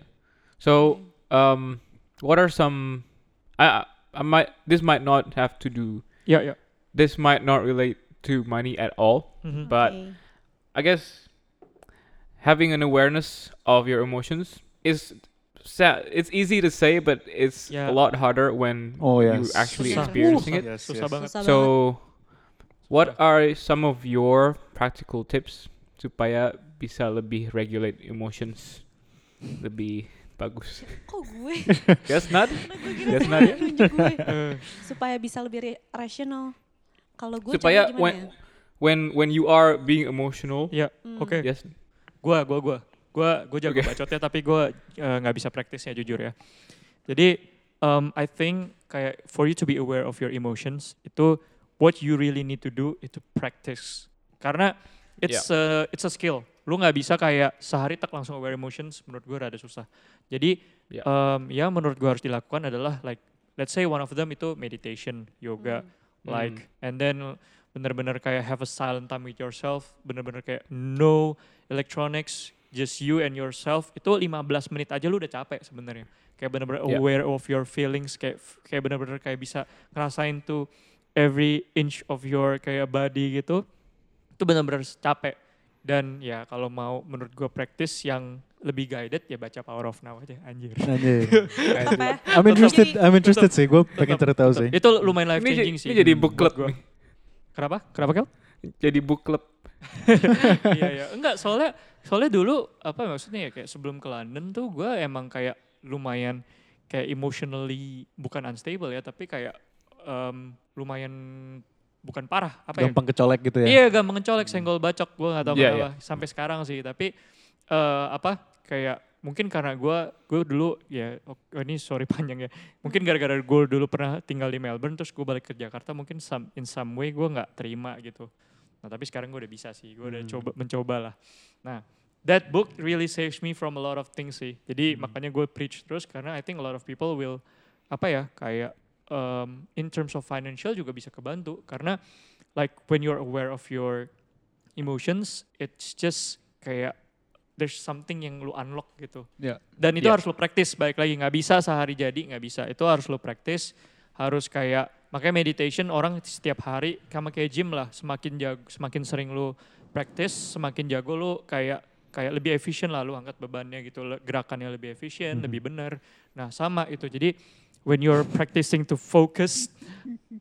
So, um, what are some? I, I I might. This might not have to do. Yeah, yeah. This might not relate to money at all. Mhm. But Oke. I guess having an awareness of your emotions is. sad. It's easy to say, but it's Yeah. a lot harder when Oh, you actually Susah. experiencing it. Yes, yes. banget Susah banget. So, what are some of your practical tips supaya bisa lebih regulate emotions lebih bagus? Kok gue? Guess not. That's dia not gue. Eh, [LAUGHS] Supaya bisa lebih rasional. Kalau gue Supaya gimana when ya? when when you are being emotional, ya Hmm. oke yes. Gua, gua, gua, gua, gua jago Oke. bacotnya tapi gua eh, nggak bisa praktisnya jujur ya. Jadi um, I think kayak for you to be aware of your emotions itu what you really need to do itu practice. Karena it's a it's a skill. Lu nggak bisa kayak sehari tak langsung aware emotions. Menurut gua rada susah. Jadi Yeah. um, ya menurut gua harus dilakukan adalah like let's say one of them itu meditation, yoga, Hmm. like and then bener-bener kayak have a silent time with yourself bener-bener kayak no electronics just you and yourself itu 15 menit aja lu udah capek sebenarnya kayak bener-bener Yeah. aware of your feelings kayak kayak bener-bener kayak bisa ngerasain tuh every inch of your kayak body gitu itu bener-bener capek dan ya kalau mau menurut gue practice yang lebih guided ya baca Power of Now aja anjir Anjir. [LAUGHS] Ya. I'm interested, I'm interested sih. Gue pengen Tetap- cari tahu tetap. sih. itu lumayan life Ini, changing j- sih ini jadi book club gua. nih. kenapa kenapa Kel? Jadi book club. [LAUGHS] iya iya enggak soalnya soalnya dulu apa maksudnya ya kayak sebelum ke London tuh gue emang kayak lumayan kayak emotionally bukan unstable ya tapi kayak em, lumayan bukan parah apa ya? Gampang kecolek gitu ya. iya gampang ngecolek senggol bacok gue nggak tahu Iya, kenapa sampai sekarang sih. Tapi eh, apa kayak mungkin karena gue gue dulu ya oh, ini sorry [LAUGHS] panjang ya. Mungkin gara-gara gue dulu pernah tinggal di Melbourne terus gue balik ke Jakarta mungkin some, in some way gue nggak terima gitu. Nah tapi sekarang gue udah bisa sih gue udah Hmm. coba mencoba lah. Nah that book really saves me from a lot of things sih. Jadi Hmm. makanya gue preach terus karena I think a lot of people will apa ya kayak um, in terms of financial juga bisa kebantu karena like when you're aware of your emotions it's just kayak there's something yang lu unlock gitu Ya. dan itu Yeah. harus lu praktis baik lagi nggak bisa sehari jadi nggak bisa itu harus lu praktis harus kayak makanya meditation orang setiap hari sama kayak gym lah semakin jago semakin sering lu praktis semakin jago lu kayak kayak lebih efisien lah lu angkat bebannya gitu gerakannya lebih efisien Mhm. lebih benar nah sama itu jadi when you're practicing to focus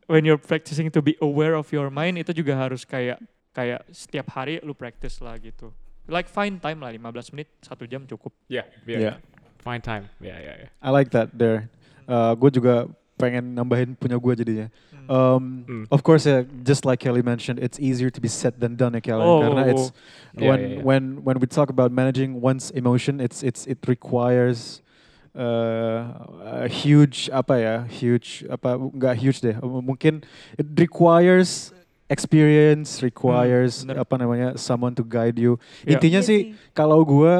when you're practicing to be aware of your mind itu juga harus kayak kayak setiap hari lu practice lah gitu like find time lah 15 menit satu jam cukup Yeah, Yeah. Fine time. Yeah, yeah, yeah. I like that there. Uh, gue juga pengen nambahin punya gue jadinya. Hmm. Um, Mm. Of course, yeah, just like Kelly mentioned, it's easier to be said than done, ya, Kelly. Oh, Karena oh, it's Yeah, when yeah, yeah. when when we talk about managing one's emotion, it's it's it requires uh, a huge apa ya, huge apa nggak huge deh, mungkin it requires experience, requires bener. apa namanya someone to guide you. Yeah. Intinya Iya sih kalau gue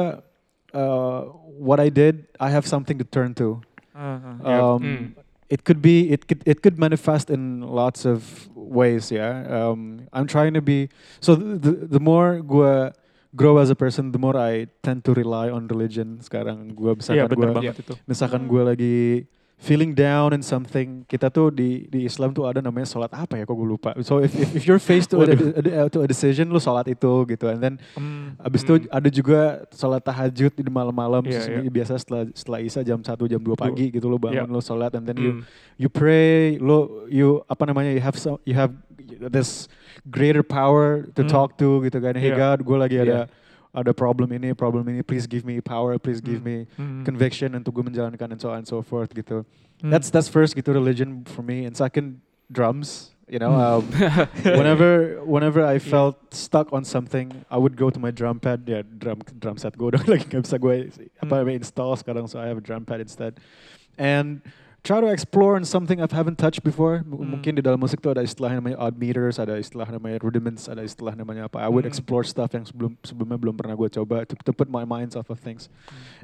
uh, what I did, I have something to turn to. Yeah. Um, Mm. It could be it could it could manifest in lots of ways. Yeah, um, I'm trying to be so the the, the more gue grow as a person, the more I tend to rely on religion. Sekarang gue Iya misalkan bener gue banget itu. misalkan Hmm. gue lagi feeling down in something, kita tuh di di Islam tuh ada namanya sholat apa ya? Kok gue lupa. So if if, if you're faced to a, a- a- to a decision, lu sholat itu gitu, and then Hmm. Abis itu Hmm. ada juga sholat tahajud di malam-malam Iya, sesungguhnya biasa setelah setelah Isya jam 1 jam 2 pagi gitu Iya. bangun lo sholat and then you Mm. you pray lo you apa namanya you have some you have this greater power to Hmm. talk to gitu kan hey Iya. God gue lagi ada ada problem ini problem ini please give me power please give Hmm. me Hmm. conviction untuk gue menjalankan and so on and so forth gitu Hmm. that's that's first gitu religion for me and second drums you know Hmm. um, [LAUGHS] whenever whenever I Yeah. felt stuck on something, I would go to my drum pad. Ya drum drum set gue [LAUGHS] udah lagi nggak bisa gue apa Hmm. install sekarang, so I have a drum pad instead. And try to explore on something I haven't touched before. M- Hmm. Mungkin di dalam musik tuh ada istilah namanya odd meters, ada istilah namanya rudiments, ada istilah namanya apa. I would Hmm. explore stuff yang sebelum sebelumnya belum pernah gue coba to, to put my minds off of things.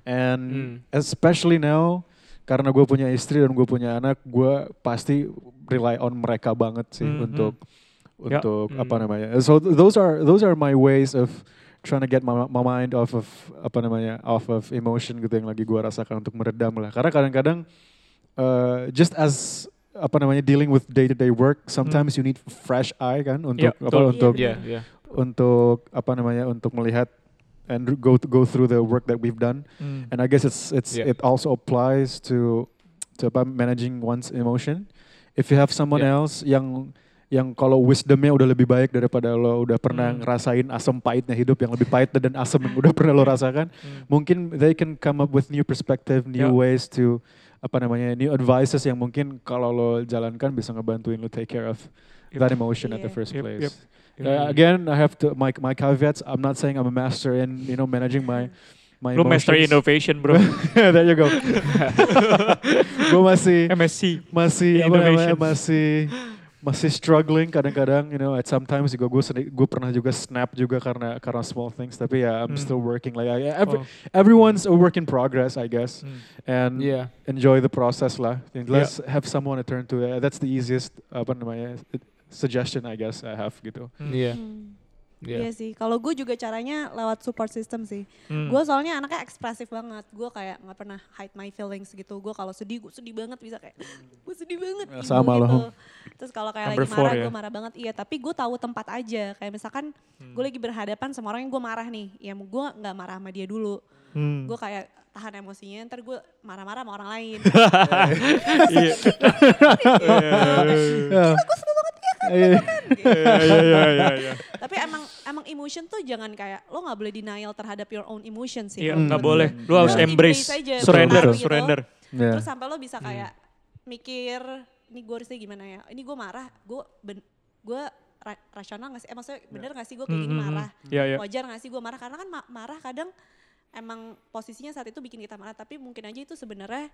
And Hmm. especially now karena gue punya istri dan gue punya anak, gue pasti rely on mereka banget sih Hmm, untuk Ya. untuk apa Hmm. namanya. So th- those are those are my ways of trying to get my, my mind off of apa namanya off of emotion gitu yang lagi gue rasakan untuk meredam lah. Karena kadang-kadang uh, just as apa namanya dealing with day to day work, sometimes you need fresh eye kan untuk Ya, apa untuk Yeah, yeah. untuk apa namanya untuk melihat and go go through the work that we've done. Hmm. And I guess it's it's Yeah. it also applies to to apa managing one's emotion. If you have someone Yeah. else yang yang kalau wisdomnya udah lebih baik daripada lo udah pernah Hmm. ngerasain asam pahitnya hidup yang lebih pahit dan asam yang udah pernah lo [LAUGHS] rasakan, Hmm. mungkin they can come up with new perspective, new Yeah. ways to apa namanya new advices yang mungkin kalau lo jalankan bisa ngebantuin lo take care of Yep. that emotion at the Yeah. first Yep, place. yep. Uh, again, I have to my my caveats. I'm not saying I'm a master in you know managing my my Lu master innovation bro. [LAUGHS] There you go. [LAUGHS] gue masih MSc. masih apa namanya Innovation. masih masih struggling kadang-kadang you know at sometimes juga gue gue pernah juga snap juga karena karena small things tapi ya I'm Hmm. still working like I, every, Oh. everyone's a work in progress I guess Hmm. and Yeah. enjoy the process lah And let's have someone to turn to Uh, that's the easiest apa namanya suggestion I guess I have gitu Hmm. Yeah. Hmm. Yeah. Iya sih. Kalau gue juga caranya lewat support system sih. Hmm. Gue soalnya anaknya ekspresif banget. Gue kayak nggak pernah hide my feelings gitu. Gue kalau sedih, gue sedih banget bisa kayak gue sedih banget. Ya, ibu sama gitu. loh. Terus kalau kayak Number lagi marah, ya. gue marah banget. Iya, tapi gue tahu tempat aja. Kayak misalkan Hmm. gue lagi berhadapan sama orang yang gue marah nih. Ya gue nggak marah sama dia dulu. Hmm. Gue kayak tahan emosinya. Ntar gue marah-marah sama orang lain. [LAUGHS] Iya. Iya. Iya iya iya iya, iya. tapi emang emang emotion tuh jangan kayak lo nggak boleh denial terhadap your own emotion sih. Iya nggak boleh. gue. Lu harus Lo embrace. aja, Surrender, gitu. surrender. Yeah. Terus sampai lo bisa kayak mikir, ini gue harusnya gimana ya? Ini gue marah, gue ben, gue ra- rasional gak sih? Eh maksudnya bener gak sih gue kayak gini Hmm, hmm, marah? hmm. Iya iya. Wajar gak sih gue marah? Karena kan ma- marah kadang emang posisinya saat itu bikin kita marah, tapi mungkin aja itu sebenarnya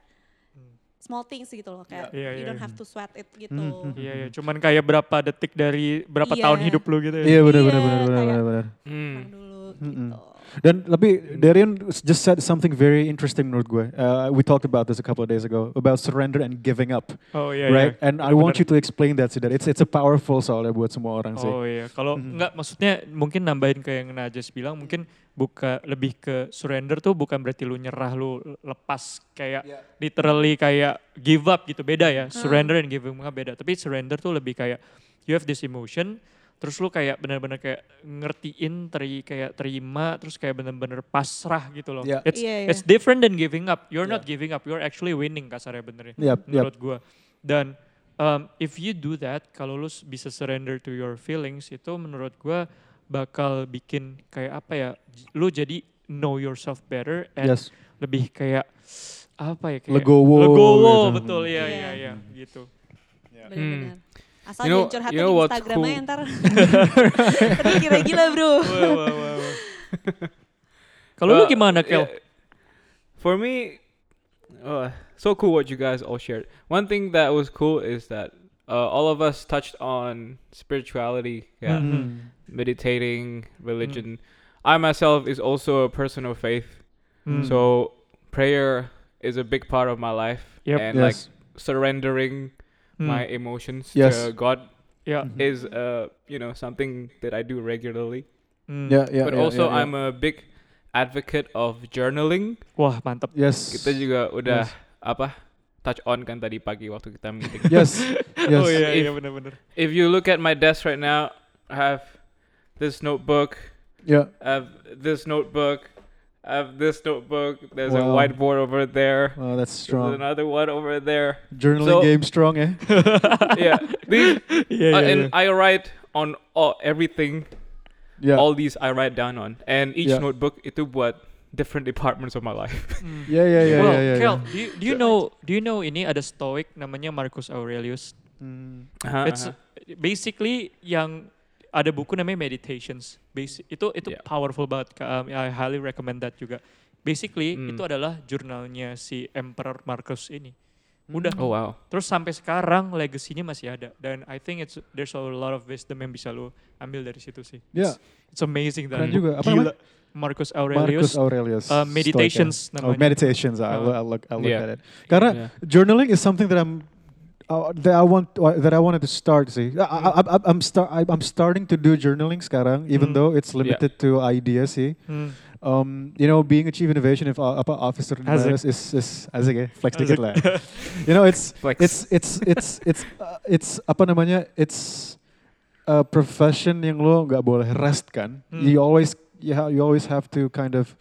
small things gitu loh, kayak Iya, you iya, don't iya. have to sweat it gitu. Hmm, hmm, Iya iya. Cuman kayak berapa detik dari berapa Iya. tahun hidup lu gitu ya. Iya benar Iya, benar benar benar kayak- benar benar. Hmm. Tenang dulu Mm-mm. gitu. Dan tapi Darian just said something very interesting menurut gue. Uh, we talked about this a couple of days ago about surrender and giving up, Oh iya right? iya. And I want you to explain that sih. That it's it's a powerful soalnya buat semua orang sih. Oh iya, kalau Mhm. enggak maksudnya mungkin nambahin ke yang Najas bilang mungkin buka lebih ke surrender tuh bukan berarti lu nyerah lu lepas kayak literally kayak give up gitu beda ya. Surrender and giving up beda. Tapi surrender tuh lebih kayak you have this emotion terus lu kayak benar-benar kayak ngertiin teri kayak terima terus kayak benar-benar pasrah gitu loh. Yeah. It's Iya, iya. it's different than giving up. You're not Yeah. giving up, you're actually winning kasarnya benernya Yep, yep. menurut gua. Dan um, if you do that, kalau lu bisa surrender to your feelings itu menurut gua bakal bikin kayak apa ya? Lu jadi know yourself better and Yes. lebih kayak apa ya kayak Legowo legowo gitu. betul ya Iya. ya ya gitu. Bener-bener. Asal You know- jangan curhatnya you know di Instagram cool? aja ntar. [LAUGHS] Ntar kira gila bro. [LAUGHS] Kalau lu gimana Kel? yeah, For me, uh, so cool what you guys all shared. One thing that was cool is that uh, all of us touched on spirituality, yeah, Mhm. Mm. meditating, religion. I myself is also a person of faith, Hmm. so prayer is a big part of my life, Yep. and like surrendering. My emotions Yes. to God ya. Mhm. is uh you know something that I do regularly. Hmm. Yeah, yeah, but yeah, also yeah, yeah. I'm a big advocate of journaling. Wah mantap. Yes. Kita juga udah Yes. apa touch on kan tadi pagi waktu kita meeting. Yes. [LAUGHS] yes. Oh iya If- iya benar-benar. If you look at my desk right now, I have this notebook, Yeah. I have this notebook, I have this notebook. There's a whiteboard over there. Wow, that's There's strong. another one over there. Journaling So- game strong eh. [LAUGHS] yeah, these Iya uh, iya. and iya. I write on all, everything. Yeah. All these I write down on, and each Yeah. notebook itu buat different departments of my life. Hmm. [LAUGHS] [LAUGHS] yeah, yeah, yeah, well, yeah, yeah, Kel, yeah. do you, do you know do you know ini ada stoic namanya Marcus Aurelius. Mm. Uh-huh, It's uh-huh. basically yang ada buku namanya Meditations. Basic itu itu Yeah. powerful banget. Um, I highly recommend that juga. Basically Hmm. itu adalah jurnalnya si Emperor Marcus ini. Udah. Oh wow. Terus sampai sekarang legasinya masih ada dan I think it's there's a lot of wisdom yang bisa lu ambil dari situ sih. Ya, It's amazing dan juga. Apa gila. Marcus Aurelius, Marcus Aurelius. uh, meditations ya. Oh, namanya. meditations. I Uh, look, I look, I look Yeah. at it. Karena Yeah. journaling is something that I'm uh, that I want uh, that I wanted to start. See, I, I, I'm start I'm starting to do journaling sekarang, even Hmm. though it's limited to ideas. See, Hmm. um, you know, being a chief innovation if uh, officer Asik. Is is asik ya, flex Asik. dikit lah. [LAUGHS] you know, it's Flex. it's it's it's it's uh, it's apa namanya? It's a profession yang lo nggak boleh rest kan. Hmm. You always you, ha- you always have to kind of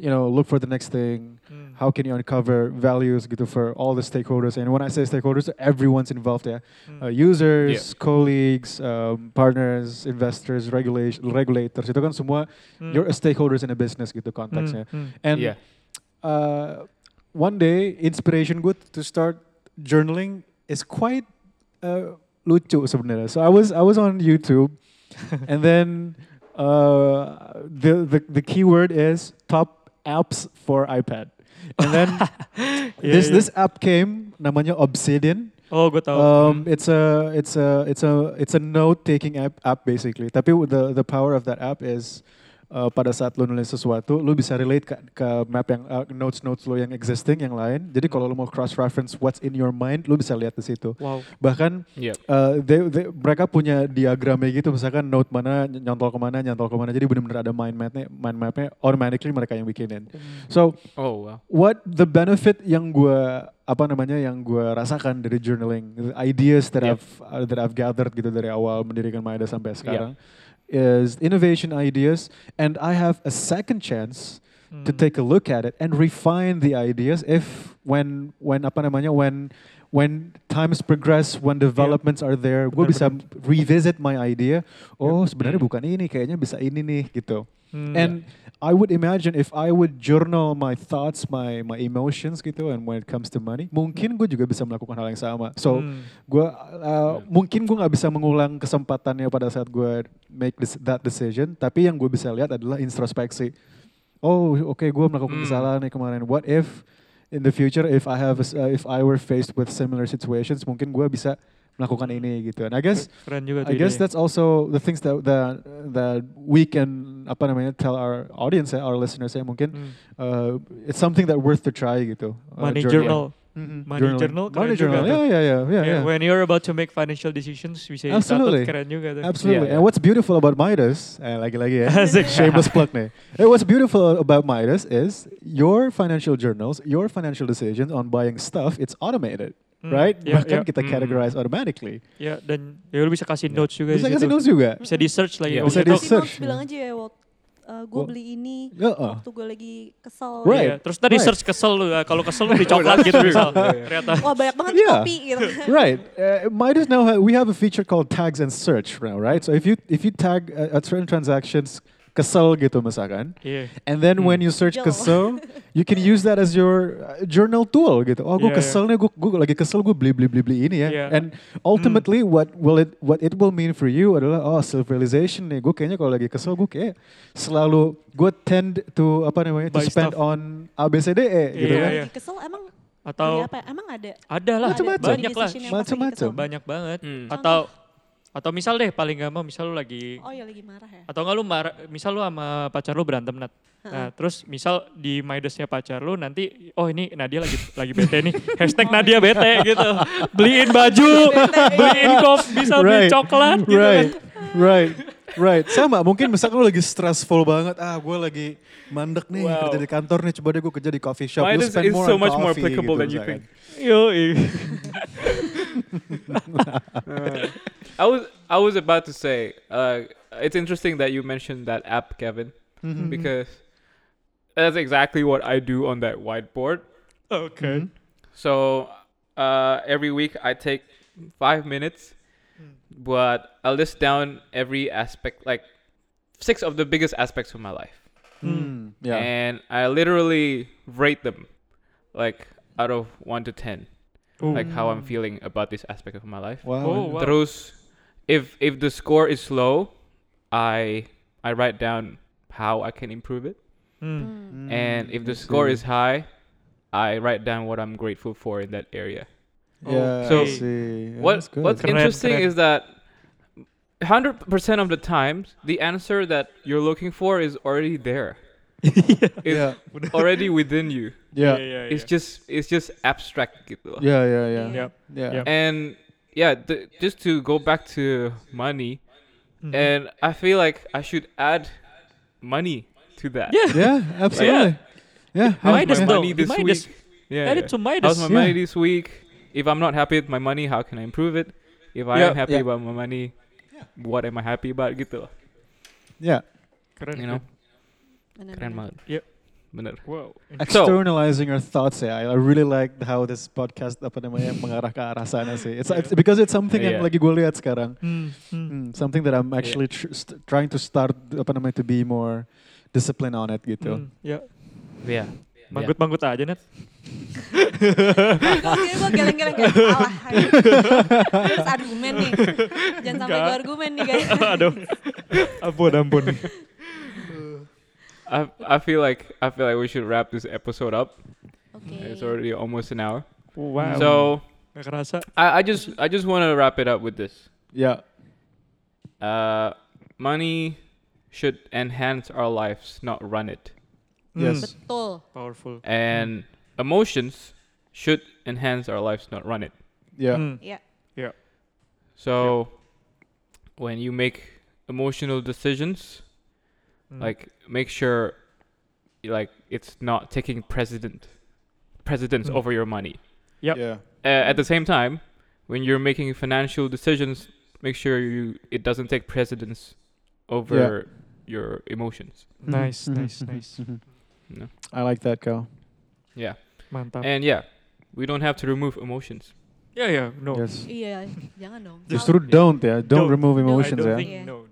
you know look for the next thing. Hmm. How can you uncover values gitu for all the stakeholders? And when I say stakeholders, everyone's involved there: Hmm. Uh, users, colleagues, um, partners, investors, regulation, regulators. Itu kan semua Hmm. you're a stakeholders in a business gitu konteksnya. Hmm. And yeah. uh, one day inspiration good to start journaling is quite uh, lucu sebenarnya. So I was I was on YouTube, [LAUGHS] and then uh, the, the the keyword is top apps for iPad, and then Yeah, [LAUGHS] this yeah. this app came namanya Obsidian. Oh, gue tahu. Um, it's a it's a it's a it's a note taking app app basically. Tapi the the power of that app is uh, pada saat lo nulis sesuatu, lo bisa relate ke, ke map yang uh, notes notes lo yang existing yang lain. Jadi kalau lo mau cross reference what's in your mind, lo bisa lihat di situ. wow. Bahkan Yeah. uh, they, they- mereka punya diagramnya gitu, misalkan note mana nyantol ke mana, nyantol ke mana. Jadi benar-benar ada mind mapnya, mind mapnya automatically mereka yang bikinin. So Oh wow. what the benefit yang gue apa namanya yang gue rasakan dari journaling, ideas that Yeah. I've uh, that I've gathered gitu dari awal mendirikan Maeda sampai sekarang, is innovation ideas, and I have a second chance to Hmm. take a look at it and refine the ideas if when when apa namanya when when times progress, when developments are there, gue bisa revisit my idea. Oh sebenarnya Hmm. bukan ini, kayaknya bisa ini nih gitu. Hmm. And I would imagine if I would journal my thoughts, my my emotions gitu, and when it comes to money, mungkin gue juga bisa melakukan hal yang sama. So Hmm. gue uh, mungkin gue nggak bisa mengulang kesempatannya pada saat gue make this, that decision, tapi yang gue bisa lihat adalah introspeksi. Oh, oke, gue melakukan Hmm. kesalahan nih kemarin. What if in the future, if I have, a uh, if I were faced with similar situations, mungkin gue bisa melakukan ini gitu. And I guess Keren juga tuh I guess that's also the things that that that we can apa namanya tell our audience, our listeners ya mungkin Hmm. uh, it's something that worth to try gitu. Uh, Money journal. journal. Mhm, Money journaling. journal keren Money journal. tuh. Yeah, yeah, yeah, yeah, Yeah. When you're about to make financial decisions, bisa Absolutely. keren juga tuh. Absolutely. Yeah, And what's beautiful about Midas, eh, lagi-lagi ya, [LAUGHS] Asik. shameless plug nih. Eh, what's beautiful about Midas is your financial journals, your financial decisions on buying stuff, it's automated, Hmm, right? yeah, Bahkan yeah. kita Hmm. categorize automatically. Ya, dan ya lu bisa kasih notes juga Bisa kasih notes juga. Bisa di search lagi. Iya. Oh, Bisa gitu. di Kasih search. notes, bilang aja ya, Walt. gue Gua- beli ini Ya, uh. waktu gue lagi kesel. Right. Iya, Terus tadi Right. search kesel lu. ya. Kalau kesel lu beli coklat gitu misal. Ternyata. Wah banyak banget Yeah. kopi gitu. [LAUGHS] right. Uh, Midas now ha- we have a feature called tags and search now, right? So if you if you tag uh, at certain transactions kesel gitu misalkan, Iya. and then when you search kesel, you can use that as your uh, journal tool gitu. Oh, gue Yeah, kesel nih, gue gue lagi kesel gue beli beli beli beli ini ya. Yeah. And ultimately what will it what it will mean for you adalah oh self realization nih. Gue kayaknya kalau lagi kesel gue kayak selalu gue tend to apa namanya to Buy spend stuff. on ABCDE gitu Iya, kan. iya. Lagi kesel emang Atau apa? ya? Emang ada? ada lah. Banyak lah. kesel? Banyak banget. Hmm. Atau atau misal deh paling gak mau misal lu lagi Oh ya lagi marah ya. atau enggak lu marah, misal lu sama pacar lu berantem nat. Nah, terus misal di Midasnya pacar lu nanti oh ini Nadia lagi lagi bete nih. Hashtag [LAUGHS] Nadia bete gitu. [LAUGHS] Beliin baju, beliin kop, bisa beli coklat gitu right, kan. right, right. Sama, mungkin misalkan lu lagi stressful banget, ah gue lagi mandek nih Wow. kerja di kantor nih, coba deh gue kerja di coffee shop. Lu Midas spend is more so on much more coffee applicable gitu than you think. Yo, Uh, [LAUGHS] I was I was about to say uh, it's interesting that you mentioned that app, Kevin, Mhm. because that's exactly what I do on that whiteboard. Oke. So uh, every week I take five minutes, but I list down every aspect, like six of the biggest aspects of my life, Hmm, yeah. and I literally rate them, like out of one to ten, Ooh. like how I'm feeling about this aspect of my life. wow. Oh, wow. Terus, if if the score is low, I I write down how I can improve it, Hmm. Hmm, and if the score is high, I write down what I'm grateful for in that area. Yeah, So, I see. Yeah, what what's Keren, interesting keren. is that 100% of the times the answer that you're looking for is already there. [LAUGHS] It's yeah, already within you. yeah, yeah, Yeah. It's just it's just abstract gitu. loh. yeah, yeah, yeah, yeah. And yeah, th- just to go back to money, Mhm. and I feel like I should add money to that. Yeah. Yeah, [LAUGHS] absolutely. Yeah, How's Midas my yeah. though. money this Midas. week? Yeah. Add yeah. it to Midas. How's my Yeah. money this week? If I'm not happy with my money, how can I improve it? If I Yeah, am happy yeah. about my money, what am I happy about gitu loh. Yeah, Keren, You know, Bener, keren bener. banget. Yep. Bener. Wow. So- externalizing your thoughts ya. I really like how this podcast apa namanya mengarah ke arah sana sih. It's, it's because it's something yang Yeah. lagi gue lihat sekarang. Hmm. Hmm, something that I'm actually tr- st- trying to start apa namanya to be more disciplined on it gitu. Hmm, Ya, Yeah. manggut-manggut aja net. Kayaknya gue geleng-geleng kayak alah. ayo. Terus argumen nih. Jangan sampai gue argumen nih guys. [LAUGHS] Aduh. Ampun, ampun. I I feel like I feel like we should wrap this episode up. Oke. It's already almost an hour. Wow. So I, I just I just want to wrap it up with this. Yeah, Uh, money should enhance our lives, not run it. Hmm, Yes. Betul. Powerful. And emotions should enhance our lives, not run it. yeah, Hmm. Iya. So when you make emotional decisions, Hmm. like make sure like it's not taking precedent precedence Mm. over your money. Yep. yeah, Uh, at the same time, when you're making financial decisions, make sure you it doesn't take precedence over your emotions. Nice, Mhm, nice, mhm, nice. mhm. You know? I like that, Cal. Yeah. Mantap. And yeah, we don't have to remove emotions. Yeah, yeah, no. Yes. Iya, jangan dong. Justru Yeah. don't ya, don't, Don't. remove I emotions don't ya. think, Yeah. no,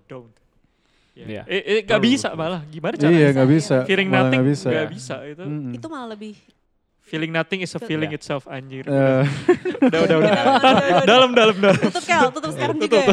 don't. Yeah. Eh, eh, gak bisa malah. Gimana caranya? Iya, iya. bisa. Feeling Malah nothing nggak bisa. gak bisa itu. Mm-mm. Itu malah lebih Feeling nothing is a Feel- feeling Yeah. itself anjir. Eh, udah, udah, udah. Dalam, dalam, dalam. tutup Kel, tutup sekarang juga ya.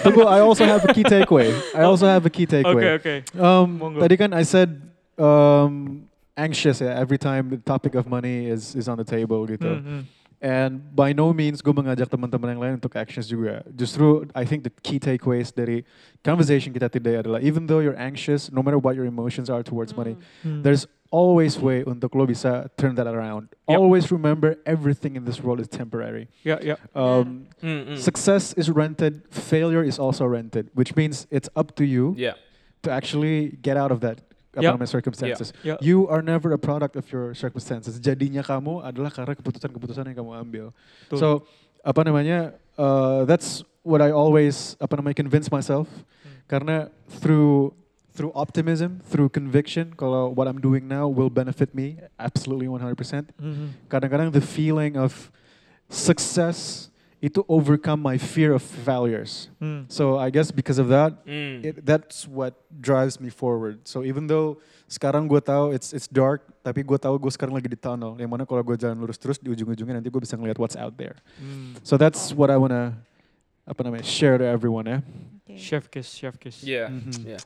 tunggu, I also have a key takeaway. I also have a key Oke, takeaway. oke. Um, Monggo. tadi kan I said um, anxious ya every time the topic of money is is on the table gitu. Hmm, hmm. And by no means gue mengajak teman-teman yang lain untuk actions juga. Justru I think the key takeaways dari conversation kita today adalah even though you're anxious, no matter what your emotions are towards money, Hmm. there's always way untuk lo bisa turn that around. Yep. Always remember everything in this world is temporary. Ya, ya. Um, Mm-mm. Success is rented, failure is also rented, which means it's up to you Yeah. to actually get out of that apa Yep. namanya, circumstances. Ya. You are never a product of your circumstances. Jadinya kamu adalah karena keputusan-keputusan yang kamu ambil. Betul. So apa namanya? Uh, that's what I always apa namanya convince myself. Hmm. Karena through through optimism, through conviction, kalau what I'm doing now will benefit me absolutely 100%. Hmm, hmm. Kadang-kadang the feeling of success itu overcome my fear of failures. Hmm. So I guess because of that, Mm. it, that's what drives me forward. So even though sekarang gue tahu it's it's dark, tapi gue tahu gue sekarang lagi di tunnel. Yang mana kalau gue jalan lurus terus di ujung-ujungnya nanti gue bisa ngeliat what's out there. Hmm. So that's what I wanna apa namanya share to everyone ya. Oke. Chef kiss, chef kiss. Yeah. Mhm. Yeah.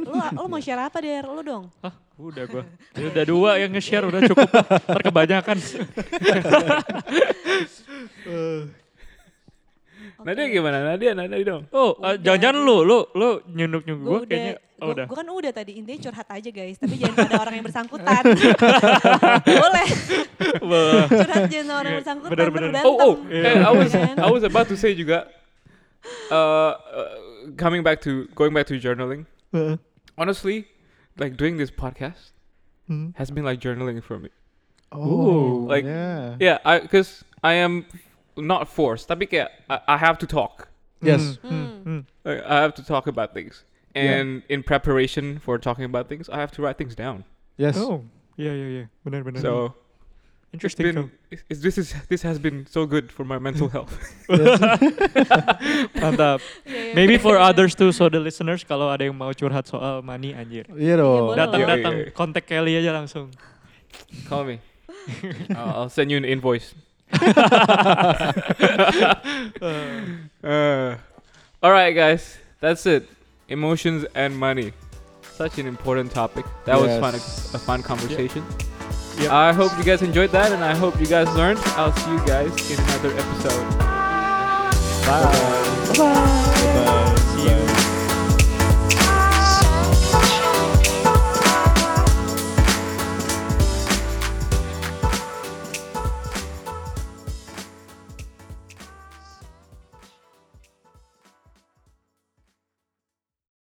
Lu, lu mau share apa Der? Lu dong. Hah, udah gua. Ya udah dua yang nge-share udah cukup. Ntar [LAUGHS] [LAUGHS] kebanyakan. Nadia gimana? Nadia, Nadia dong. Oh, uh, jangan-jangan lu, lu, lu nyunduk-nyunduk Gue kayaknya. Oh, gua, udah. gua kan udah tadi intinya curhat aja guys, tapi jangan pada orang yang bersangkutan. [LAUGHS] Boleh. Curhat jangan sama orang Iya, bersangkutan. bener, bener. Oh, oh, Yeah. eh, I was? I was about to say juga. Uh, uh, coming back to going back to journaling. Heeh. Honestly, like doing this podcast Hmm. has been like journaling for me. Ooh. Like- yeah. Yeah, I because I am not forced. Tapi kayak I, I have to talk. Yes. Hmm, hmm, hmm. Like, I have to talk about things. Yeah. And in preparation for talking about things, I have to write things down. Yes. Oh, yeah iya iya, benar benar. So it's interesting. been it's, it's- this is this has been so good for my mental [LAUGHS] health. Yes. [LAUGHS] Mantap. Iya, iya, Maybe bener, for others too, so the listeners kalau ada yang mau curhat soal money anjir. Iya dong. boleh Datang loh. datang Iya, iya. kontak Kelly aja langsung. Call me. I'll, I'll send you an invoice. Uh, all right, guys, that's it. Emotions and money. Such an important topic. That was fun, Yes. a fun conversation. Yep. I hope you guys enjoyed that, and I hope you guys learned. I'll see you guys in another episode. Bye. Bye. Bye.